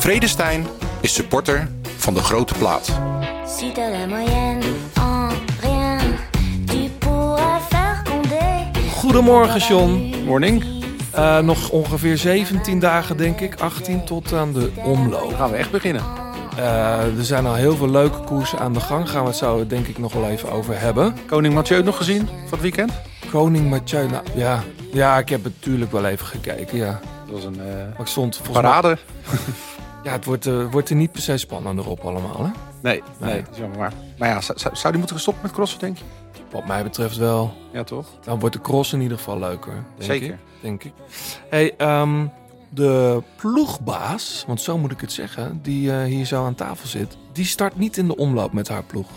Vredestein is supporter van de grote plaat. Goedemorgen, John. Morning. Eh, nog ongeveer 17 dagen, denk ik. 18 tot aan de omloop. Gaan we echt beginnen? Eh, er zijn al heel veel leuke koersen aan de gang. Gaan we het zo denk ik nog wel even over hebben. Koning Mathieu nog gezien van het weekend? Koning Mathieu, nou, ja. ja, ik heb het natuurlijk wel even gekeken, ja. Dat was een eh, Maar ik stond volgens mij- parade. Ja, het wordt, eh, wordt er niet per se spannender op allemaal, hè? Nee, nee, Nee. jammer. Maar, maar ja, zou, zou die moeten gestopt met crossen, denk je? Wat mij betreft wel. Ja, toch? Dan wordt de cross in ieder geval leuker. Denk Zeker. Ik, denk ik. Hey, ehm, de ploegbaas, want zo moet ik het zeggen, die eh, hier zo aan tafel zit, die start niet in de omloop met haar ploeg.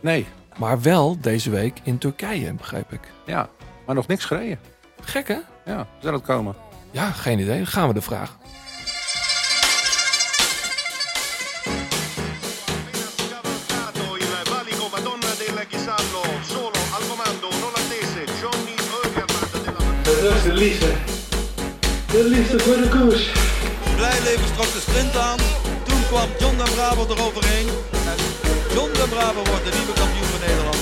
Nee. Maar wel deze week in Turkije, begrijp ik. Ja, maar nog niks gereden. Gek hè? Ja, zou dat komen? Ja, geen idee. Dan gaan we de vragen. Dat is de liefde. De liefde voor de koers. Blijleven trok de sprint aan. Toen kwam John den Braber eroverheen. En John den Braber wordt de nieuwe kampioen van Nederland.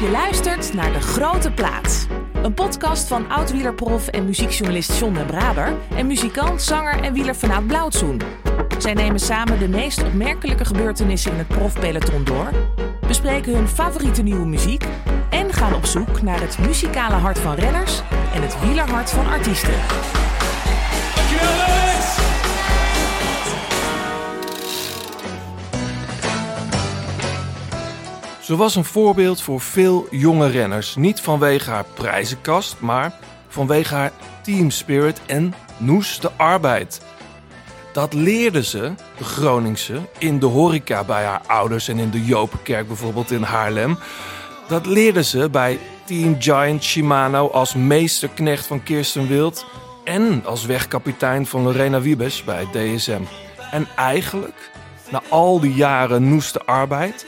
Je luistert naar De Grote Plaats. Een podcast van oud-wielerprof en muziekjournalist John den Braber... en muzikant, zanger en wielerfanaat Blauwtsoen. Zij nemen samen de meest opmerkelijke gebeurtenissen in het profpeloton door... bespreken hun favoriete nieuwe muziek... en gaan op zoek naar het muzikale hart van renners... en het wielerhart van artiesten. Ze was een voorbeeld voor veel jonge renners. Niet vanwege haar prijzenkast, maar vanwege haar teamspirit en noes de arbeid. Dat leerde ze, de Groningse, in de horeca bij haar ouders en in de Jopenkerk bijvoorbeeld in Haarlem. Dat leerde ze bij Team Giant Shimano als meesterknecht van Kirsten Wild en als wegkapitein van Lorena Wiebes bij DSM. En eigenlijk, na al die jaren noeste arbeid,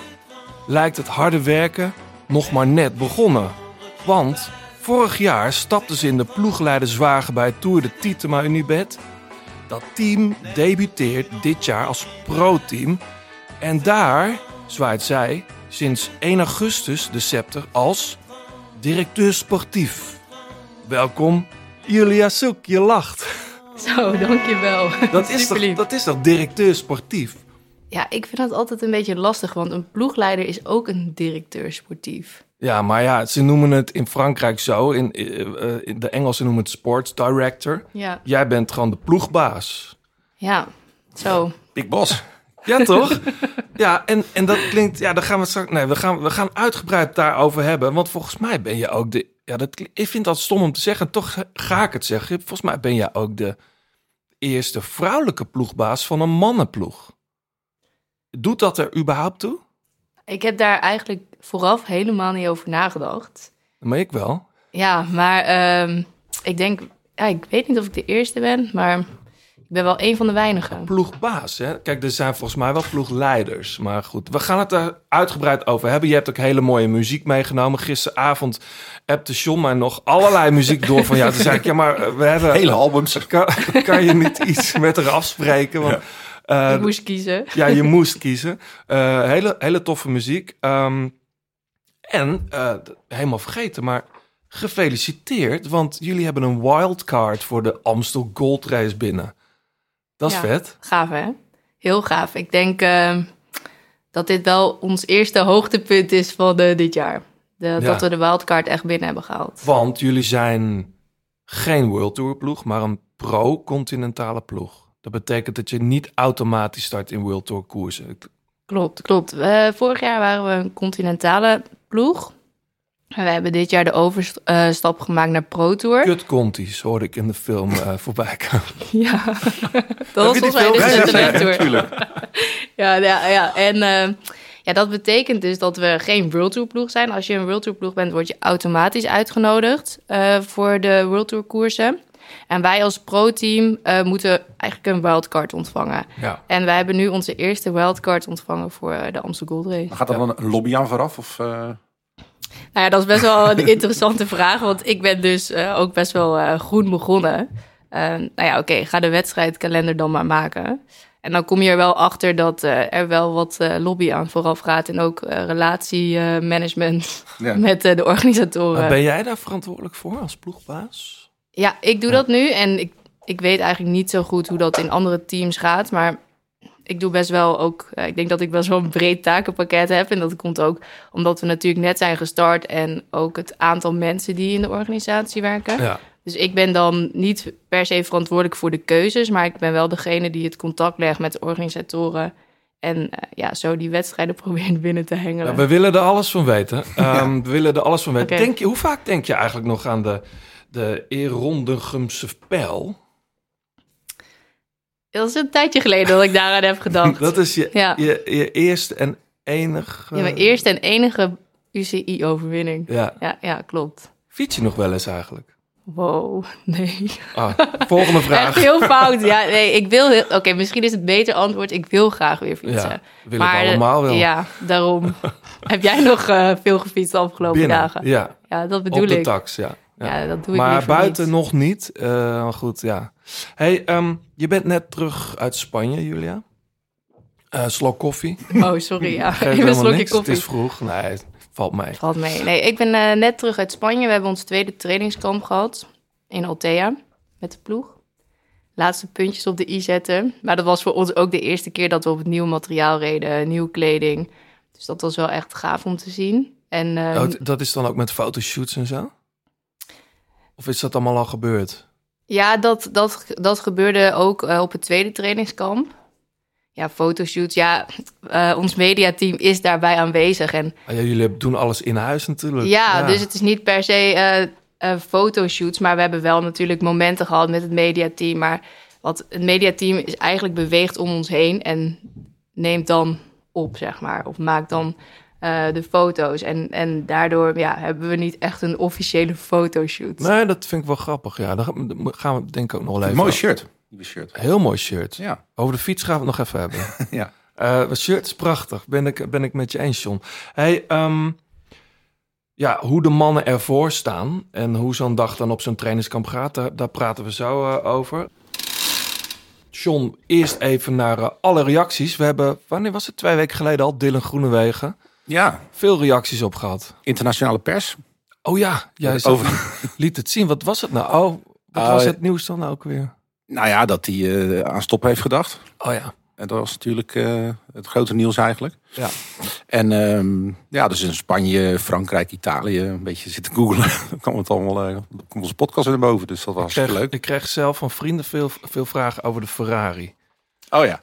lijkt het harde werken nog maar net begonnen. Want vorig jaar stapte ze in de ploegleiderswagen bij Tour de Titema Unibet. Dat team debuteert dit jaar als pro-team. En daar zwaait zij sinds 1 augustus de scepter als directeur sportief. Welkom, Julia Soek, je lacht. Zo, dankjewel. Dat is, toch, dat is toch directeur sportief? Ja, ik vind dat altijd een beetje lastig, want een ploegleider is ook een directeur sportief. Ja, maar ja, ze noemen het in Frankrijk zo. In, eh, eh, in de Engelsen noemen het sports director. Ja, Jij bent gewoon de ploegbaas. ja, zo. Big Boss. Ja, toch? ja, en, en dat klinkt... Ja, dan gaan we straks... Nee, we gaan, we gaan uitgebreid daarover hebben. Want volgens mij ben je ook de... Ja, dat, ik vind dat stom om te zeggen. Toch ga ik het zeggen. Volgens mij ben jij ook de eerste vrouwelijke ploegbaas van een mannenploeg. Doet dat er überhaupt toe? Ik heb daar eigenlijk vooraf helemaal niet over nagedacht. Maar ik wel. Ja, maar ehm, ik denk, ja, ik weet niet of ik de eerste ben, maar ik ben wel een van de weinigen. ploegbaas. Hè? Kijk, er zijn volgens mij wel ploegleiders. Maar goed, we gaan het er uitgebreid over hebben. Je hebt ook hele mooie muziek meegenomen. Gisteravond appte John mij nog allerlei muziek door van... Ja, toen zei ik, ja, maar eh, we hebben... Hele albums. Kan, kan je niet iets met haar afspreken? Want, eh, ik moest kiezen. ja, je moest kiezen. Eh, hele, hele toffe muziek. Ehm, en, eh, helemaal vergeten, maar gefeliciteerd. Want jullie hebben een wildcard voor de Amstel Gold Race binnen. Dat is Ja. vet. Gaaf, hè? Heel gaaf. Ik denk ehm, dat dit wel ons eerste hoogtepunt is van eh, dit jaar. De, Ja. Dat we de wildcard echt binnen hebben gehaald. Want jullie zijn geen World Tour ploeg, maar een pro-continentale ploeg. Dat betekent dat je niet automatisch start in World Tour koersen. Klopt, klopt. Eh, vorig jaar waren we een continentale ploeg. En we hebben dit jaar de overstap gemaakt naar Pro Tour. Kut Contis hoorde ik in de film eh, voorbij komen. Ja, dat was volgens mij de Tour. Tuurlijk. Ja, ja, ja. en eh, ja, dat betekent dus dat we geen World Tour ploeg zijn. Als je een World Tour ploeg bent, word je automatisch uitgenodigd eh, voor de World Tour koersen. En wij als pro-team eh, moeten eigenlijk een wildcard ontvangen. Ja. En wij hebben nu onze eerste wildcard ontvangen voor eh, de Amstel Gold Race. Gaat er dan een lobby aan vooraf? Of, eh, Nou ja, dat is best wel een interessante vraag. Want ik ben dus eh, ook best wel eh, groen begonnen. Eh, nou ja, oké, ga de wedstrijdkalender dan maar maken. En dan kom je er wel achter dat eh, er wel wat eh, lobby aan vooraf gaat. En ook eh, relatiemanagement Ja. met eh, de organisatoren. Maar ben jij daar verantwoordelijk voor als ploegbaas? Ja, ik doe dat nu en ik, ik weet eigenlijk niet zo goed hoe dat in andere teams gaat. Maar ik doe best wel ook, eh, ik denk dat ik best wel een breed takenpakket heb. En dat komt ook omdat we natuurlijk net zijn gestart en ook het aantal mensen die in de organisatie werken. Ja. Dus ik ben dan niet per se verantwoordelijk voor de keuzes, maar ik ben wel degene die het contact legt met de organisatoren. En eh, ja, zo die wedstrijden proberen binnen te hengelen. Ja, we willen er alles van weten. Ehm, We willen er alles van weten. Denk je, hoe vaak denk je eigenlijk nog aan de, de Erondegumse pijl? Dat is een tijdje geleden dat ik daaraan heb gedacht. Dat is je, Ja. je, je eerste en enige... Ja, mijn eerste en enige UCI-overwinning. Ja. Ja, ja, klopt. Fiets je nog wel eens eigenlijk? Wow, nee. Ah, volgende vraag. Echt heel fout. Ja, nee, ik wil heel... Oké, misschien is het beter antwoord. Ik wil graag weer fietsen. Ja, willen we allemaal wel. Ja, daarom. Heb jij nog eh, veel gefietst de afgelopen Binnen, dagen? ja. Ja, dat bedoel Op de ik. tax, ja. Ja, dat doe ik maar buiten niet. nog niet. Eh, maar goed, ja. Hey, ehm, je bent net terug uit Spanje, Julia. Eh slok koffie. Oh, sorry. Ja, even een helemaal slokje niks. koffie. Het is vroeg. Nee, valt mee. Valt mee. Nee, ik ben eh, net terug uit Spanje. We hebben ons tweede trainingskamp gehad in Altea met de ploeg. Laatste puntjes op de i zetten. Maar dat was voor ons ook de eerste keer dat we op het nieuwe materiaal reden, nieuwe kleding. Dus dat was wel echt gaaf om te zien. En ehm, Oh, dat is dan ook met fotoshoots en zo? Of is dat allemaal al gebeurd? ja, dat, dat, dat gebeurde ook eh, op het tweede trainingskamp. Ja, fotoshoots. Ja, eh, ons mediateam is daarbij aanwezig. En Ah, ja, jullie doen alles in huis natuurlijk. Ja, dus het is niet per se eh, fotoshoots, maar we hebben wel natuurlijk momenten gehad met het mediateam. Maar wat het mediateam is eigenlijk beweegt om ons heen en neemt dan op, zeg maar, of maakt dan eh, de foto's. En, en daardoor ja, hebben we niet echt een officiële fotoshoot. Nee, dat vind ik wel grappig. Ja, daar gaan we denk ik ook nog wel even Mooi shirt. Shirt. Heel mooi shirt. Ja. Over de fiets gaan we het nog even hebben. ja. Eh, het shirt is prachtig. Ben ik, ben ik met je eens, John. Hey, ehm, ja, hoe de mannen ervoor staan en hoe zo'n dag dan op zo'n trainingskamp gaat, daar, daar praten we zo eh, over. John, eerst even naar alle reacties. We hebben, wanneer was het? Twee weken geleden al, Dylan Groenewegen. Ja, Veel reacties op gehad. internationale pers. Oh ja, Over- liet het zien. Wat was het nou? Oh, wat was ja. het nieuws dan ook weer? Nou ja, dat hij eh, aan stop heeft gedacht. Oh ja. En dat was natuurlijk eh, het grote nieuws eigenlijk. Ja. En ehm, ja, dus in Spanje, Frankrijk, Italië, een beetje zitten googlen. Dan kwam het allemaal, eh, dan komt onze podcast naar boven. Dus dat was kreeg, leuk. ik kreeg zelf van vrienden veel, veel vragen over de Ferrari. Oh ja.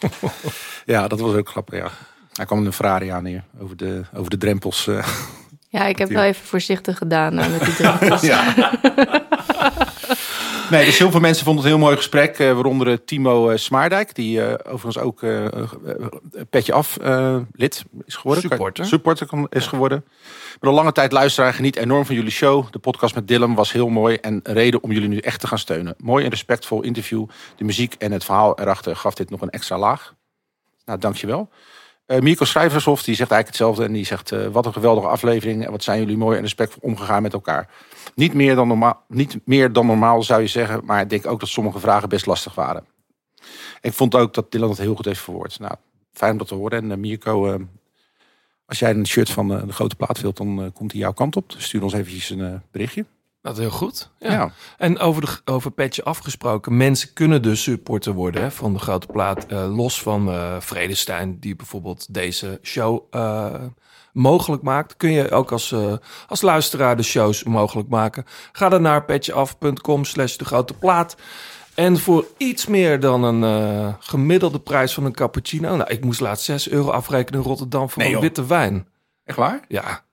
ja, dat was ook grappig, ja. Hij kwam een Ferrari aan hier, over de, over de drempels. eh. Ja, ik heb wel even voorzichtig gedaan eh, met die drempels. Ja. Nee, dus heel veel mensen vonden het een heel mooi gesprek. eh, waaronder Timo eh, Smaardijk, die eh, overigens ook eh, petje af eh, lid is geworden. Supporter. Supporter is geworden. Ik ben al lange tijd luisteraar, geniet enorm van jullie show. De podcast met Dylan was heel mooi en een reden om jullie nu echt te gaan steunen. Mooi en respectvol interview. De muziek en het verhaal erachter gaf dit nog een extra laag. Nou, dankjewel. Eh Mirko Schrijvershof die zegt eigenlijk hetzelfde. En die zegt, eh, wat een geweldige aflevering. En wat zijn jullie mooi en respectvol omgegaan met elkaar. Niet meer, dan normaal, niet meer dan normaal zou je zeggen. Maar ik denk ook dat sommige vragen best lastig waren. Ik vond ook dat Dylan het heel goed heeft verwoord. Nou, fijn om dat te horen. En eh, Mirko, als jij een shirt van de grote plaat wilt, dan komt hij jouw kant op. Stuur ons eventjes een berichtje. Dat is heel goed. Ja. Ja. En over, de, over Petje afgesproken. Mensen kunnen dus supporter worden hè, van de grote plaat. eh, los van Vredestein, die bijvoorbeeld deze show eh, mogelijk maakt. Kun je ook als, als luisteraar de shows mogelijk maken. Ga dan naar petjeaf.com slash de grote plaat. En voor iets meer dan een gemiddelde prijs van een cappuccino. Nou, ik moest laatst 6 euro afrekenen in Rotterdam voor Nee, een joh. witte wijn. Echt waar? Ja.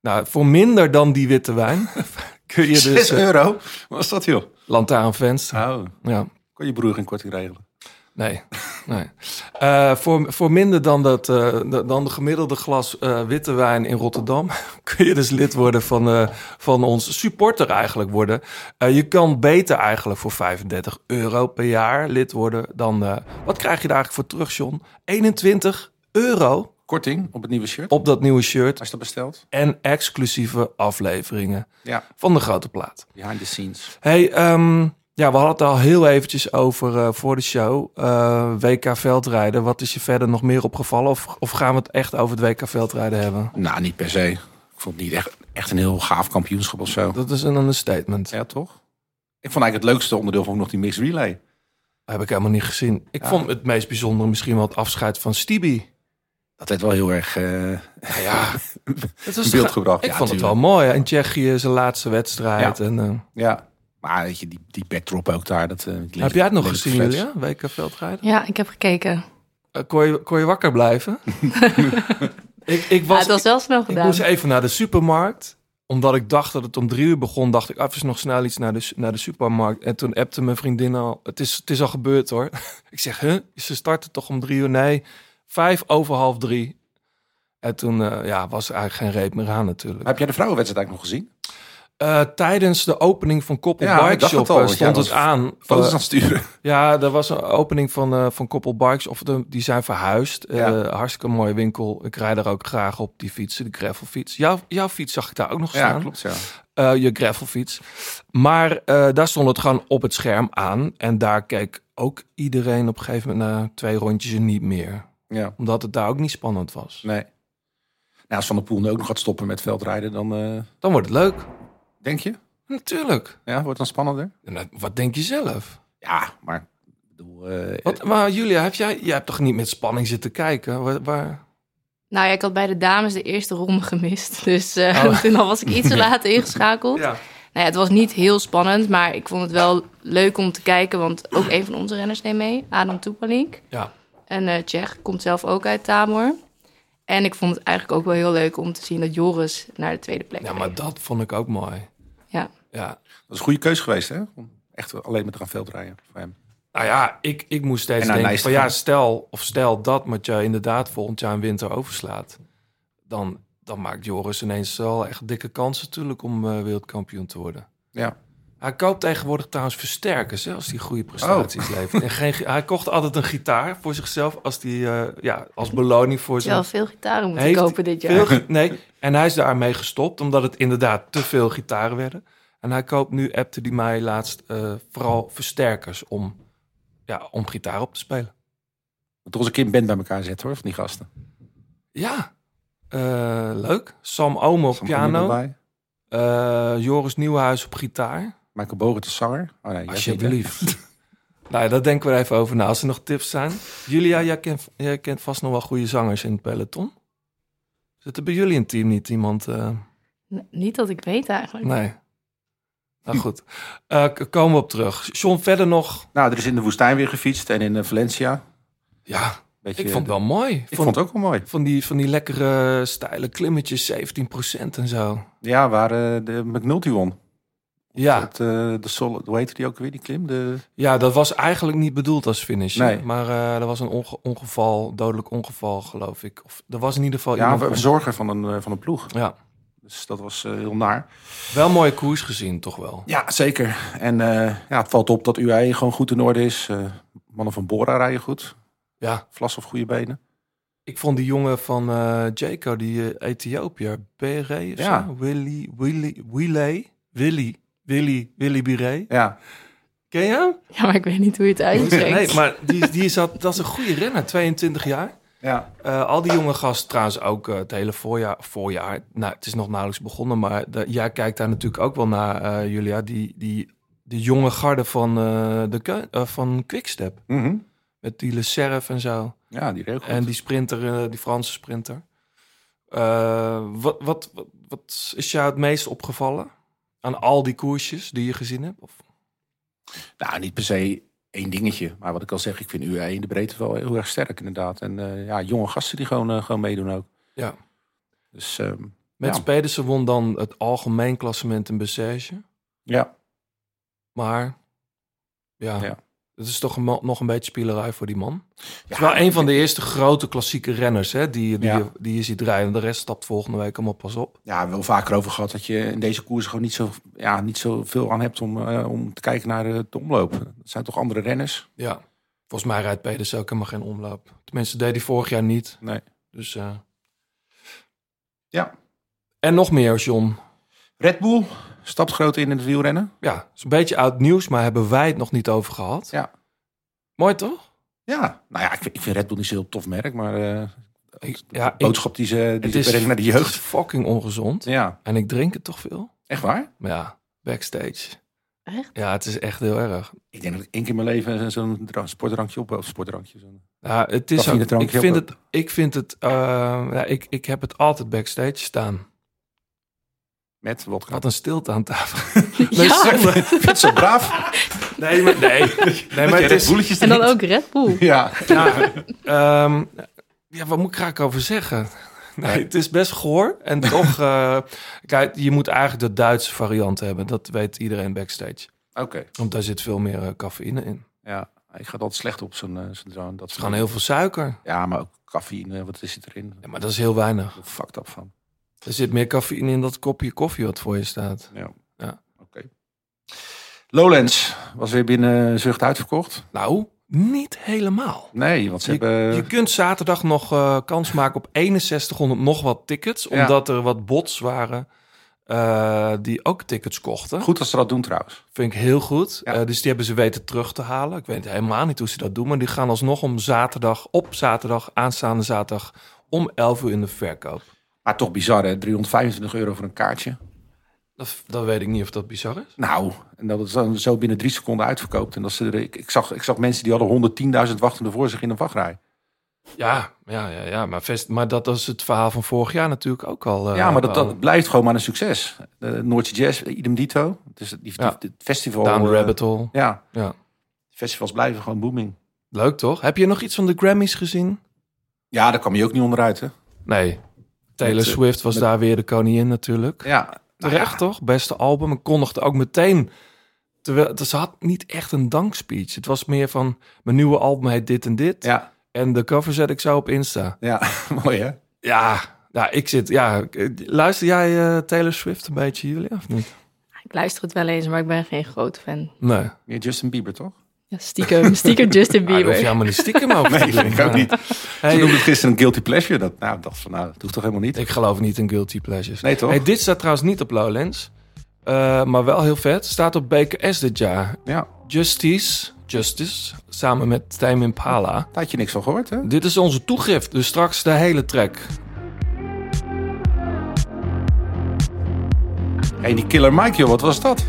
Nou, voor minder dan die witte wijn kun je dus 6 eh, euro? Wat was dat joh? lantaarnvenster. Oh, Ja, kon je broer geen korting regelen? nee. nee. Eh, voor, voor minder dan, dat, eh, de- dan de gemiddelde glas witte wijn in Rotterdam... kun je dus lid worden van, van ons supporter eigenlijk worden. Je kan beter eigenlijk voor 35 euro per jaar lid worden dan... wat krijg je daar eigenlijk voor terug, John? 21 euro Korting op het nieuwe shirt, op dat nieuwe shirt... als je dat bestelt. en exclusieve afleveringen Ja, van de grote plaat. behind the scenes. Hey, ehm, Ja, we hadden het al heel eventjes over eh, voor de show. Eh, WK veldrijden. Wat is je verder nog meer opgevallen? Of, of gaan we het echt over het WK veldrijden hebben? Nou, niet per se. Ik vond het niet echt, echt een heel gaaf kampioenschap of zo. Dat is een understatement. Ja, toch? Ik vond eigenlijk het leukste onderdeel van nog die mixed relay. Heb ik helemaal niet gezien. Ik Ja. vond het meest bijzondere misschien wel het afscheid van Stevie. Dat werd wel heel erg eh Ja, het was in beeld gebracht. Ik Ja, vond het wel mooi. In Tsjechië zijn laatste wedstrijd. En, eh, Ja. Maar weet je, die, die backdrop ook daar. Dat, eh, heb jij het nog gezien. Julia? WK veldrijden? Ja, ik heb gekeken. Eh, kon, je, kon je wakker blijven? ik, ik Ja, was, het was wel snel ik gedaan. moest even naar de supermarkt. Omdat ik dacht dat het om drie uur begon, dacht ik even nog snel iets naar de, naar de supermarkt. En toen appte mijn vriendin al, het is, het is al gebeurd hoor. ik zeg, huh? Ze starten toch om drie uur? Nee, vijf over half drie. En toen eh, ja, was er eigenlijk geen reep meer aan natuurlijk. Heb jij de vrouwenwedstrijd eigenlijk nog gezien? Eh, tijdens de opening van Koppel Ja, ik Bike dacht Shop het al, eh, stond het aan. Foto's aan het sturen. ja, er was een opening van, van Koppel Bikes. Of de, die zijn verhuisd. Ja. hartstikke mooie winkel. Ik rijd er ook graag op, die fietsen, de gravelfiets. Jouw, jouw fiets zag ik daar ook nog Ja, staan. klopt. Ja. Eh, je gravelfiets. Maar daar stond het gewoon op het scherm aan. En daar keek ook iedereen op een gegeven moment na twee rondjes niet meer. Ja. Omdat het daar ook niet spannend was. Nee. Nou, als Van der Poel nu ook nog gaat stoppen met veldrijden, dan eh, Dan wordt het leuk. denk je? Natuurlijk. Ja, wordt het dan spannender? En dat- wat denk je zelf? Ja, maar ik bedoel, eh, Wat, maar Julia, heb jij, jij hebt toch niet met spanning zitten kijken? Waar, waar- Nou ja, ik had bij de dames de eerste ronde gemist. Dus eh, Oh. toen al was ik iets te laat ingeschakeld. Ja. Nou ja, het was niet heel spannend, maar ik vond het wel leuk om te kijken. Want ook een van onze renners deed mee, Adam Tupalink. Ja. En eh Tsjech komt zelf ook uit Tamor. En ik vond het eigenlijk ook wel heel leuk om te zien dat Joris naar de tweede plek ja, maar dat vond ik ook mooi. Ja. Ja. dat is een goede keuze geweest, hè? Om echt alleen met te gaan veldrijden voor hem. Nou ja, ik, ik moest steeds denken van ja, stel, of stel dat Mathieu inderdaad volgend jaar een winter overslaat. Dan, dan maakt Joris ineens wel echt dikke kans natuurlijk om eh, wereldkampioen te worden. Ja. Hij koopt tegenwoordig trouwens versterkers hè, als hij goede prestaties Oh. levert. En geen, hij kocht altijd een gitaar voor zichzelf als, die, eh, ja, als beloning voor zijn wel veel gitaren moeten Heeft kopen dit jaar. Veel nee, en hij is daarmee gestopt, omdat het inderdaad te veel gitaren werden. En hij koopt nu, appte die mij laatst, eh, vooral versterkers om, ja, om gitaar op te spelen. Moet toch eens een keer een band bij elkaar zetten, hoor, van die gasten. Ja, eh, leuk. Sam Omen op Sam piano, erbij. eh, Joris Nieuwenhuis op gitaar. Michael Bogert, de zanger. Oh, nee? Alsjeblieft. nou, ja, daar denken we even over na, als er nog tips zijn. Julia, jij kent, jij kent vast nog wel goede zangers in het peloton. Zit er bij jullie in het team niet iemand... eh, Niet dat ik weet eigenlijk. Nee. Nou goed, Eh, komen we op terug. John, verder nog... Nou, er is in de woestijn weer gefietst en in eh, Valencia. Ja, Beetje, ik vond het wel mooi. Ik vond het ook wel mooi. Van die, van die lekkere steile klimmetjes, 17% en zo. Ja, waar de McNulty won. Ja, eh, de sol, hoe heette die ook weer, die klim? De... ja, dat was eigenlijk niet bedoeld als finish. Nee. Maar eh er was een onge- ongeval, dodelijk ongeval, geloof ik. Of er was in ieder geval Ja, een verzorger van een, eh, van een ploeg. Ja, Dus dat was heel naar. wel mooie koers gezien, toch wel. Ja, zeker. En ja, het valt op dat UAE gewoon goed in orde is. Mannen van Bora rijden goed. Ja, Vlas of goede benen. ik vond die jongen van Jaco, die Ethiopiër, Bere Ja. zo? Willy, Willy, Willy, Willy, Willy, Willy. Ja, Ken je hem? Ja, maar ik weet niet hoe je het uitspreekt. Nee, maar die, die zat, dat is een goede renner, 22 jaar. ja. Eh, al die jonge gasten trouwens ook eh, het hele voorjaar, voorjaar. Nou, het is nog nauwelijks begonnen, maar de, jij kijkt daar natuurlijk ook wel naar, eh, Julia. Die, die, die jonge garde van, eh, de, van Quickstep. Mhm. Met die Le Cerf en zo. ja die goed. En die sprinter, eh, die Franse sprinter. Eh, wat, wat, wat, wat is jou het meest opgevallen aan al die koersjes die je gezien hebt? Of? Nou, niet per se één dingetje. Maar wat ik al zeg, ik vind UAE in de breedte wel heel erg sterk inderdaad. En eh, ja, jonge gasten die gewoon, eh, gewoon meedoen ook. Ja. Dus ehm, Mets Ja. Pedersen won dan het algemeen klassement in Bessage. ja, Maar ja, Ja. Het is toch een nog een beetje spielerij voor die man. Het ja is wel een van de eerste grote klassieke renners hè, die, die, Ja. je, die je ziet rijden. De rest stapt volgende week allemaal pas op. ja, we hebben wel vaker over gehad dat je in deze koers gewoon niet zo, ja, niet zo veel aan hebt om, eh, om te kijken naar de, de omloop. Dat zijn toch andere renners? Ja, volgens mij rijdt Pedersen ook helemaal geen omloop. Tenminste, deed hij vorig jaar niet. Nee. Dus, eh. Ja. En nog meer, John. Red Bull stapt groot in in het wielrennen. Ja, is een beetje oud nieuws, maar hebben wij het nog niet over gehad. Ja. Mooi toch? Ja, nou ja, ik vind, ik vind Red Bull niet zo'n heel tof merk, maar eh, Ik, ja, boodschap die ze, die het ze is naar de jeugd. fucking ongezond. Ja, En ik drink het toch veel. echt waar? Maar ja, backstage. Echt? Ja, het is echt heel erg. Ik denk dat ik één keer in mijn leven zo'n dra- sportdrankje op, of sportdrankje. Zo'n... Ja, het is ik vind het, ik vind het, eh, ja, ik, ik heb het altijd backstage staan. Met wodka. Wat een stilte aan tafel. Ja. Ik vind het zo braaf. nee, maar, nee, nee, maar het is, boeletjes En dan ook Red Bull. Ja, ja, ehm, ja, wat moet ik er eigenlijk over zeggen? Nee, het is best goor. En toch, eh, kijk, je moet eigenlijk de Duitse variant hebben. Dat weet iedereen backstage. oké. Want daar zit veel meer eh, cafeïne in. Ja, ik ga altijd slecht op zo'n... eh, zo'n dat Het is gewoon heel veel suiker. Ja, maar ook cafeïne, wat is het erin? Ja, maar dat is heel weinig. Fucked up van. Er zit meer cafeïne in dat kopje koffie wat voor je staat. Ja. Ja. Oké. Lowlands was weer binnen Zucht uitverkocht. Nou, niet helemaal. Nee, want ze Je, hebben... je kunt zaterdag nog eh, kans maken op 6100 nog wat tickets. Ja. Omdat er wat bots waren eh, die ook tickets kochten. Goed als ze dat doen trouwens. Vind ik heel goed. Ja. Eh, dus die hebben ze weten terug te halen. Ik weet helemaal niet hoe ze dat doen. Maar die gaan alsnog om zaterdag, op zaterdag, aanstaande zaterdag, om 11 uur in de verkoop. Maar toch bizar hè, 325 euro voor een kaartje. Dat, dat weet ik niet of dat bizar is. Nou, en dat het dan zo binnen drie seconden uitverkoopt. En dat ze er, ik, ik, zag, ik zag mensen die hadden 110.000 wachtende voor zich in een wachtrij. Ja, ja, ja, ja. Maar, vest, maar dat was het verhaal van vorig jaar natuurlijk ook al. eh, ja, maar dat, dat blijft gewoon maar een succes. De Noordse Jazz, idem dito. Dus die, die, Ja. het festival... Down eh, rabbit hole. Ja, Ja. festivals blijven gewoon booming. Leuk toch? Heb je nog iets van de Grammys gezien? Ja, daar kwam je ook niet onderuit hè. Nee. Taylor Met, eh, Swift was met- daar weer de koningin natuurlijk. Ja, nou Terecht ja. toch? Beste album. En kondigde ook meteen. Terwijl ze had niet echt een dankspeech. Het was meer van mijn nieuwe album heet dit en dit. Ja, En de cover zet ik zo op Insta. ja. mooi hè. Ja, ja ik zit. Ja, luister jij eh, Taylor Swift een beetje, jullie of niet? Ik luister het wel eens, maar ik ben geen grote fan. Nee. Meer Justin Bieber toch? Ja, stiekem, stiekem Justin Ah, daar hoef je Bieber. helemaal niet stiekem te Nee, vind ik ook Ja. niet. Hey, Ze noemde het gisteren een guilty pleasure. Dat, nou, ik dacht van, nou, dat hoeft toch helemaal niet? Ik geloof niet in guilty pleasures. Nee, toch? Hey, dit staat trouwens niet op Lowlands. Eh, maar wel heel vet. Staat op BKS dit jaar. Ja, Justice, Justice, samen met Tame Impala. daar had je niks van gehoord hè? Dit is onze toegift, dus straks de hele track. Hey, die Killer Mike, joh, wat was dat?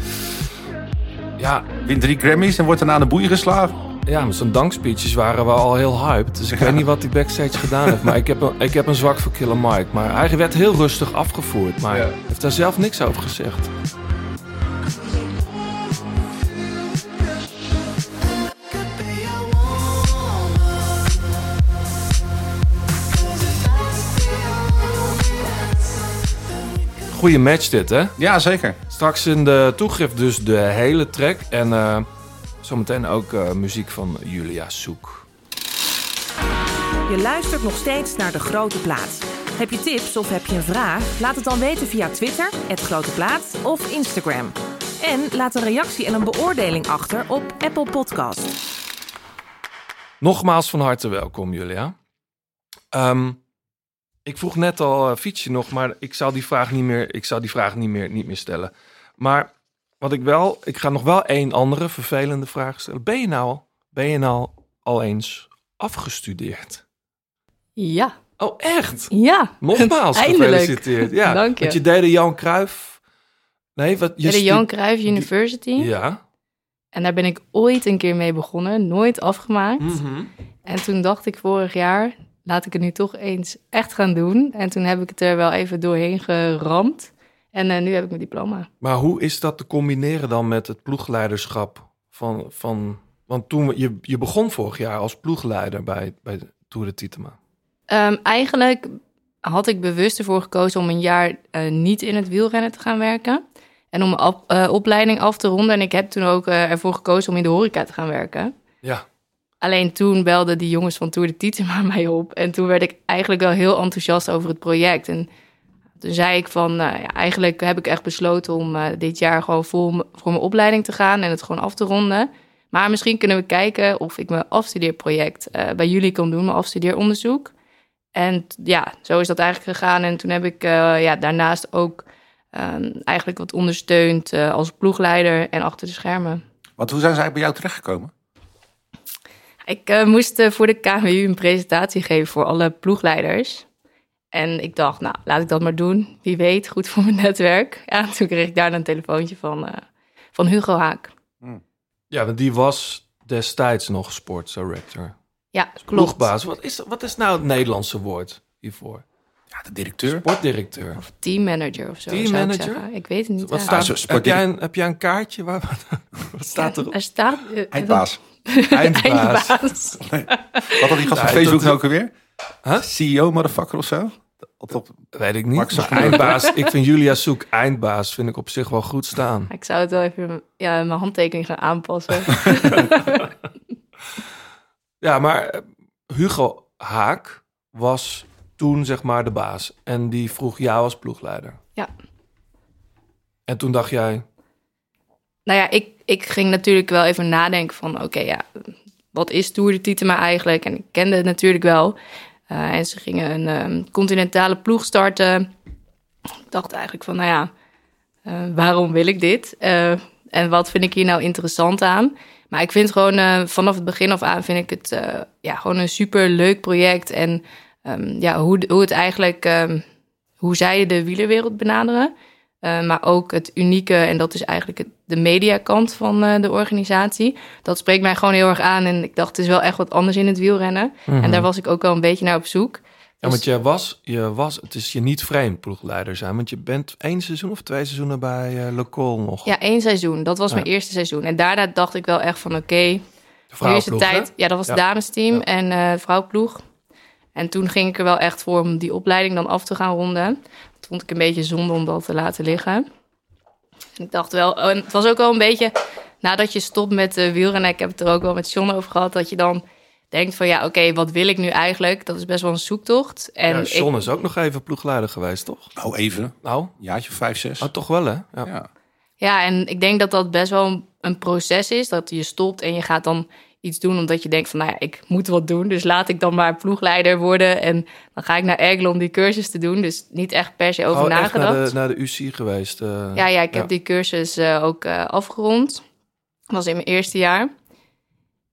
Ja, Wint drie Grammys en wordt daarna aan de boeien geslagen. ja maar zijn dankspeeches waren wel al heel hyped. Dus ik weet niet wat hij backstage gedaan heeft. Maar ik heb, een, ik heb een zwak voor Killer Mike. Maar hij werd heel rustig afgevoerd. Maar hij heeft daar zelf niks over gezegd. Goeie match dit, hè? Ja, zeker. Straks in de toegift dus de hele track. En eh, zometeen ook eh, muziek van Julia Soek. Je luistert nog steeds naar De Grote Plaats. Heb je tips of heb je een vraag? Laat het dan weten via Twitter, het Grote Plaats of Instagram. En laat een reactie en een beoordeling achter op Apple Podcast. Nogmaals van harte welkom, Julia. Ehm, ik vroeg net al, fiets je nog, maar ik zou die vraag niet meer, ik zou die vraag niet meer, niet meer stellen. Maar wat ik wel, ik ga nog wel één andere vervelende vraag stellen. Ben je nou, ben je nou al eens afgestudeerd? Ja, Oh, echt? ja. Nogmaals, Eindelijk. gefeliciteerd. Ja, Dank je. Want je deed de Jan Cruijff. Nee, wat je de Johan Cruijff University. Ja. En daar ben ik ooit een keer mee begonnen, nooit afgemaakt. Mhm. En toen dacht ik vorig jaar, laat ik het nu toch eens echt gaan doen. En toen heb ik het er wel even doorheen geramd. En eh, nu heb ik mijn diploma. Maar hoe is dat te combineren dan met het ploegleiderschap van... van want toen je, je begon vorig jaar als ploegleider bij, bij de Tour de Titema. Ehm, eigenlijk had ik bewust ervoor gekozen om een jaar eh, niet in het wielrennen te gaan werken. En om mijn op- eh, opleiding af te ronden. En ik heb toen ook ervoor gekozen om in de horeca te gaan werken. Ja. Alleen toen belden die jongens van Tour de Tietema mij op. En toen werd ik eigenlijk wel heel enthousiast over het project. En toen zei ik van, nou ja, eigenlijk heb ik echt besloten om eh, dit jaar gewoon vol voor mijn opleiding te gaan en het gewoon af te ronden. Maar misschien kunnen we kijken of ik mijn afstudeerproject eh, bij jullie kan doen, mijn afstudeeronderzoek. En ja, zo is dat eigenlijk gegaan. En toen heb ik eh, ja, daarnaast ook ehm, eigenlijk wat ondersteunt eh, als ploegleider en achter de schermen. Want hoe zijn ze eigenlijk bij jou terechtgekomen? Ik eh, moest eh, voor de KWU een presentatie geven voor alle ploegleiders. En ik dacht, nou, laat ik dat maar doen. Wie weet, goed voor mijn netwerk. Ja, toen kreeg ik daar een telefoontje van, eh, van Hugo Haak. Ja, want die was destijds nog sportdirector. Ja, klopt. Ploegbaas. Wat is, wat is nou het Nederlandse woord hiervoor? Ja, de directeur. Sportdirecteur. Of teammanager of zo. ik Teammanager? zeggen. Ik weet het niet. Wat ja. staat, zo heb, jij een, heb jij een kaartje? Waar, wat staat erop? Er staat... Eindbaas. Eindbaas. Eindbaas. Wat had die gast van Facebook nou ook alweer? Huh? CEO motherfucker of zo? Op- Weet ik niet. Maar eindbaas. Ik vind Julia Soek eindbaas. Vind ik op zich wel goed staan. Ik zou het wel even ja, mijn handtekening gaan aanpassen. Ja, maar eh, Hugo Haak was toen zeg maar de baas. En die vroeg jou als ploegleider. Ja. En toen dacht jij, nou ja, ik, ik ging natuurlijk wel even nadenken van... oké, ja, wat is Tour de Titema eigenlijk? En ik kende het natuurlijk wel. Eh, en ze gingen een ehm, continentale ploeg starten. Ik dacht eigenlijk van, nou ja, eh, waarom wil ik dit? Eh, en wat vind ik hier nou interessant aan? Maar ik vind gewoon vanaf het begin af aan vind ik het ja, gewoon een super leuk project. En ehm, ja, hoe, hoe het eigenlijk, ehm, hoe zij de wielerwereld benaderen. Eh, maar ook het unieke, en dat is eigenlijk het, de mediakant van eh, de organisatie. Dat spreekt mij gewoon heel erg aan. En ik dacht, het is wel echt wat anders in het wielrennen. En daar was ik ook wel een beetje naar op zoek. ja, Dus- want je was, je was, het is je niet vreemd ploegleider zijn. Want je bent één seizoen of twee seizoenen bij eh Le Col nog. Ja, één seizoen. Dat was Ja. mijn eerste seizoen. En daarna dacht ik wel echt van, oké, de nu is hè? tijd. Ja, dat was Ja. het damesteam Ja. en eh vrouwploeg. En toen ging ik er wel echt voor om die opleiding dan af te gaan ronden. Dat vond ik een beetje zonde om dat te laten liggen. En ik dacht wel, en het was ook wel een beetje nadat je stopt met uh, wielrennen. Ik heb het er ook wel met John over gehad. Dat je dan denkt van ja, oké, wat wil ik nu eigenlijk? Dat is best wel een zoektocht. En Ja, ik- John is ook nog even ploegleider geweest, toch? Nou, even. Nou, Een jaartje of vijf, zes. oh, toch wel, hè? Ja. Ja. Ja, en ik denk dat dat best wel een- een proces is. Dat je stopt en je gaat dan iets doen omdat je denkt van... nou ja, ik moet wat doen, dus laat ik dan maar ploegleider worden. En dan ga ik naar Ergel om die cursus te doen. Dus niet echt per se over oh, nagedacht. naar de, naar de UC geweest. eh. Ja, ja, ik heb die cursus eh, ook eh, afgerond. Dat was in mijn eerste jaar.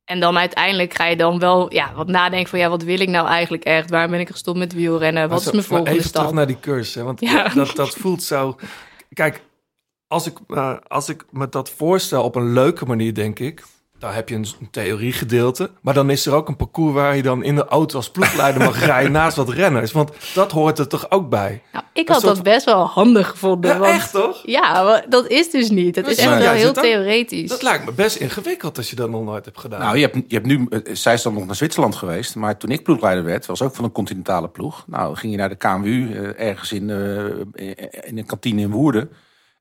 En dan uiteindelijk ga je dan wel ja, wat nadenken van... ja, wat wil ik nou eigenlijk echt? Waar ben ik gestopt met wielrennen? Wat is mijn volgende even stap? terug naar die cursus, hè? want Ja. dat, dat voelt zo... Kijk, als ik, als ik me dat voorstel op een leuke manier, denk ik... dan heb je een, een theoriegedeelte... maar dan is er ook een parcours waar je dan in de auto als ploegleider mag rijden... naast wat renners, want dat hoort er toch ook bij? Nou, ik Een had soort dat best wel handig gevonden. Ja, want, echt toch? Ja, dat is dus niet. Het is Nee, echt wel heel dan. theoretisch. Dat lijkt me best ingewikkeld als je dat nog nooit hebt gedaan. Nou, je hebt, je hebt nu, eh, zij is dan nog naar Zwitserland geweest. Maar toen ik ploegleider werd, was ook van een continentale ploeg. Nou, ging je naar de KMU, eh, ergens in, eh, in een kantine in Woerden.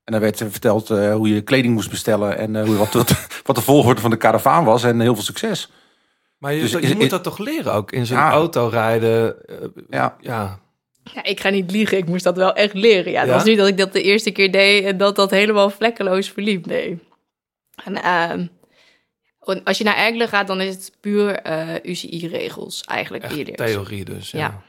En dan werd er verteld eh, hoe je kleding moest bestellen. En eh, hoe, wat, wat, wat de volgorde van de karavaan was. En heel veel succes. maar je, dus je is- moet is- dat toch leren ook, in zo'n Ja. auto rijden. eh, Ja. ja. Ja, ik ga niet liegen, ik moest dat wel echt leren. Ja, het Ja? was niet dat ik dat de eerste keer deed en dat dat helemaal vlekkeloos verliep. Nee. En ehm, als je naar Ergelen gaat, dan is het puur eh, UCI-regels eigenlijk die je Echt leert. theorie dus, ja. Ja.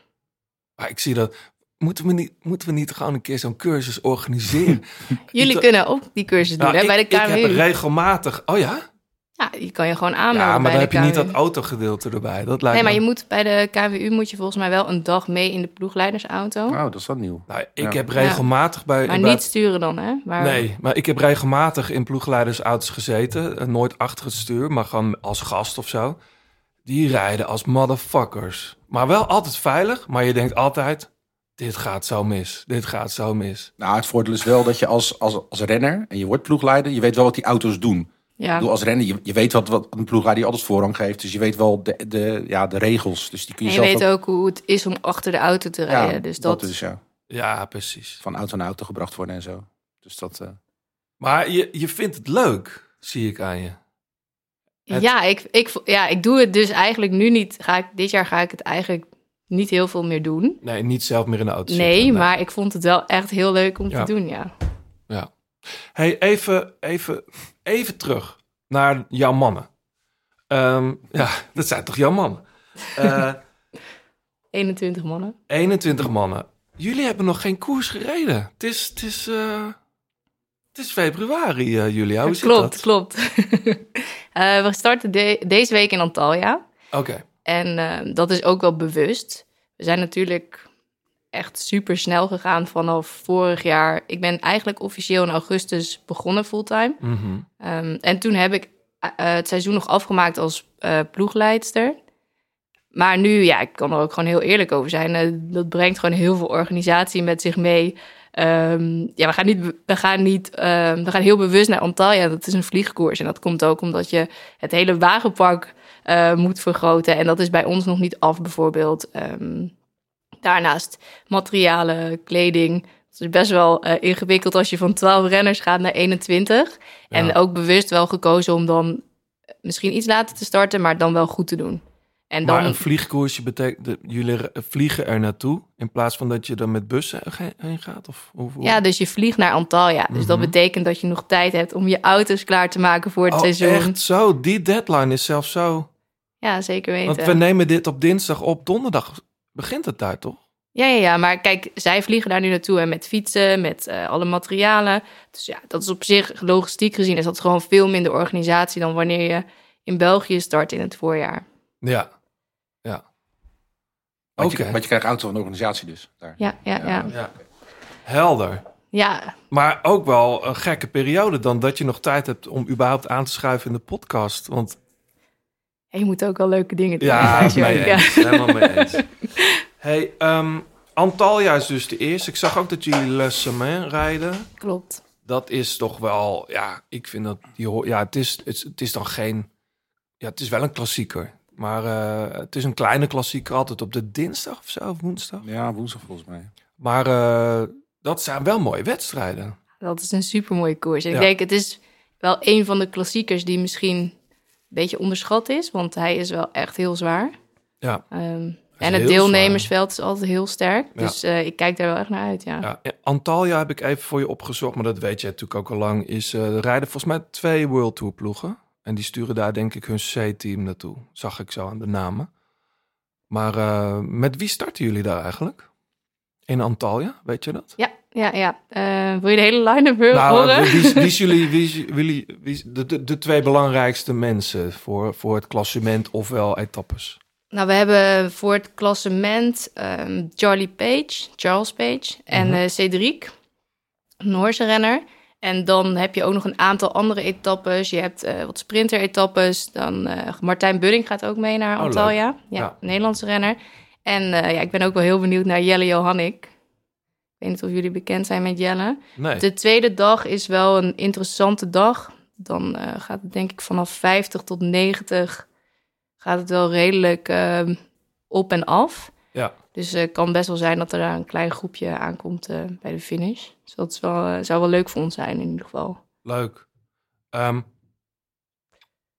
Maar ik zie dat... Moeten we niet, moeten we niet gewoon een keer zo'n cursus organiseren? Jullie Ik- kunnen ook die cursus doen Nou, hè, ik, bij de ik heb KMU. regelmatig... Oh ja? Ja, die kan je gewoon aanmelden Ja, maar bij dan de heb je niet KMU. dat autogedeelte erbij. Dat lijkt Nee, maar me- je moet bij de KWU moet je volgens mij wel een dag mee in de ploegleidersauto. Oh, dat is wat nieuw. Nou, ik Ja. heb regelmatig bij... maar bij- niet sturen dan, hè? Maar, Nee, maar ik heb regelmatig in ploegleidersauto's gezeten. eh, Nooit achter het stuur, maar gewoon als gast of zo. Die rijden als motherfuckers. Maar wel altijd veilig, maar je denkt altijd... Dit gaat zo mis, dit gaat zo mis. Nou, het voordeel is wel dat je als, als, als renner en je wordt ploegleider, je weet wel wat die auto's doen. Ik Ja. bedoel, als renner, je, je weet wat, wat een ploegleider je altijd voorrang geeft. Dus je weet wel de, de, ja, de regels. Dus die kun En je, je zelf weet ook hoe het is om achter de auto te rijden. Ja, dus dat, is ja. Ja, precies. Van auto naar auto gebracht worden en zo. Dus dat... eh, Maar je, je vindt het leuk, zie ik aan je. Het- Ja, ik, ik, ja, ik doe het dus eigenlijk nu niet. Ga ik, dit jaar ga ik het eigenlijk niet heel veel meer doen. Nee, niet zelf meer in de auto Nee, zitten. maar ik vond het wel echt heel leuk om Ja. te doen, ja. Ja. Hey, even, even, even terug naar jouw mannen. Ehm, ja, dat zijn toch jouw mannen? Eh 21 mannen. 21 mannen. jullie hebben nog geen koers gereden. Het is, het is, eh, het is februari, eh, Julia. Hoe zit klopt, dat? klopt. Eh, we starten de- deze week in Antalya. Oké. En eh, dat is ook wel bewust. We zijn natuurlijk echt super snel gegaan vanaf vorig jaar. Ik ben eigenlijk officieel in augustus begonnen fulltime. Mhm. Ehm, en toen heb ik eh, eh, het seizoen nog afgemaakt als eh, ploegleidster. Maar nu, ja, ik kan er ook gewoon heel eerlijk over zijn. dat brengt gewoon heel veel organisatie met zich mee. Ehm, ja, we gaan, niet, we, gaan niet, ehm, we gaan heel bewust naar Antalya. Dat is een vliegkoers. En dat komt ook omdat je het hele wagenpark eh, moet vergroten. En dat is bij ons nog niet af, bijvoorbeeld. Ehm, daarnaast materialen, kleding. Het is best wel eh, ingewikkeld als je van 12 renners gaat naar 21. En ook bewust wel gekozen om dan misschien iets later te starten, maar dan wel goed te doen. En dan, Maar een vliegkoersje betekent dat jullie vliegen er naartoe in plaats van dat je dan met bussen heen gaat? Of, of ja, dus je vliegt naar Antalya. Dus dat Mhm. betekent dat je nog tijd hebt om je auto's klaar te maken voor het Oh, seizoen. echt zo? Die deadline is zelfs zo. Ja, zeker weten. Want we nemen dit op dinsdag op. Donderdag begint het daar toch? Ja, ja, ja, maar kijk, zij vliegen daar nu naartoe en met fietsen, met eh, alle materialen. Dus ja, dat is op zich logistiek gezien is dat gewoon veel minder organisatie dan wanneer je in België start in het voorjaar. Ja. Ja. Want, Oké. je, want je krijgt auto van de organisatie dus. Daar. Ja, ja, ja. Ja. Helder. Ja, Maar ook wel een gekke periode dan dat je nog tijd hebt om überhaupt aan te schuiven in de podcast. Want je moet ook wel leuke dingen doen. ja, mee ook. Helemaal mee eens. Hey, ehm, Antalya is dus de eerste. Ik zag ook dat jullie Le Semaine rijden. Klopt. Dat is toch wel, ja, ik vind dat, die, ja, het is, het, is- het is dan geen, ja, het is wel een klassieker. Maar eh, het is een kleine klassieker, altijd op de dinsdag of zo, of woensdag. Ja, woensdag volgens mij. Maar eh, dat zijn wel mooie wedstrijden. Dat is een super mooie koers. En Ja. ik denk, het is wel een van de klassiekers die misschien een beetje onderschat is, want hij is wel echt heel zwaar. Ja. Ehm, en het deelnemersveld is altijd heel sterk. Ja. Dus eh, ik kijk daar wel echt naar uit, ja. Ja, Antalya heb ik even voor je opgezocht, maar dat weet je natuurlijk ook al lang. Is eh, er rijden volgens mij twee World Tour ploegen. En die sturen daar denk ik hun C-team naartoe. Zag ik zo aan de namen. Maar eh, met wie starten jullie daar eigenlijk? In Antalya, weet je dat? Ja, ja, ja. Eh, wil je de hele line-up weer Nou, horen? wie, wie jullie, wie, wie, wie de, de, de twee belangrijkste mensen voor, voor het klassement ofwel etappes? Nou, we hebben voor het klassement ehm, Charlie Page, Charles Page en eh, Cedric, Noorse renner. En dan heb je ook nog een aantal andere etappes. Je hebt eh, wat sprinter-etappes. Dan eh, Martijn Budding gaat ook mee naar Oh, Antalya. Ja, Nederlandse renner. En eh, ja, ik ben ook wel heel benieuwd naar Jelle Johannik. Ik weet niet of jullie bekend zijn met Jelle. Nee. De tweede dag is wel een interessante dag. Dan gaat het denk ik vanaf 50 tot 90 gaat het wel redelijk ehm, op en af. Ja. Dus het kan best wel zijn dat er een klein groepje aankomt eh, bij de finish. Dus dat is wel, eh, zou wel leuk voor ons zijn in ieder geval. Leuk. Ehm,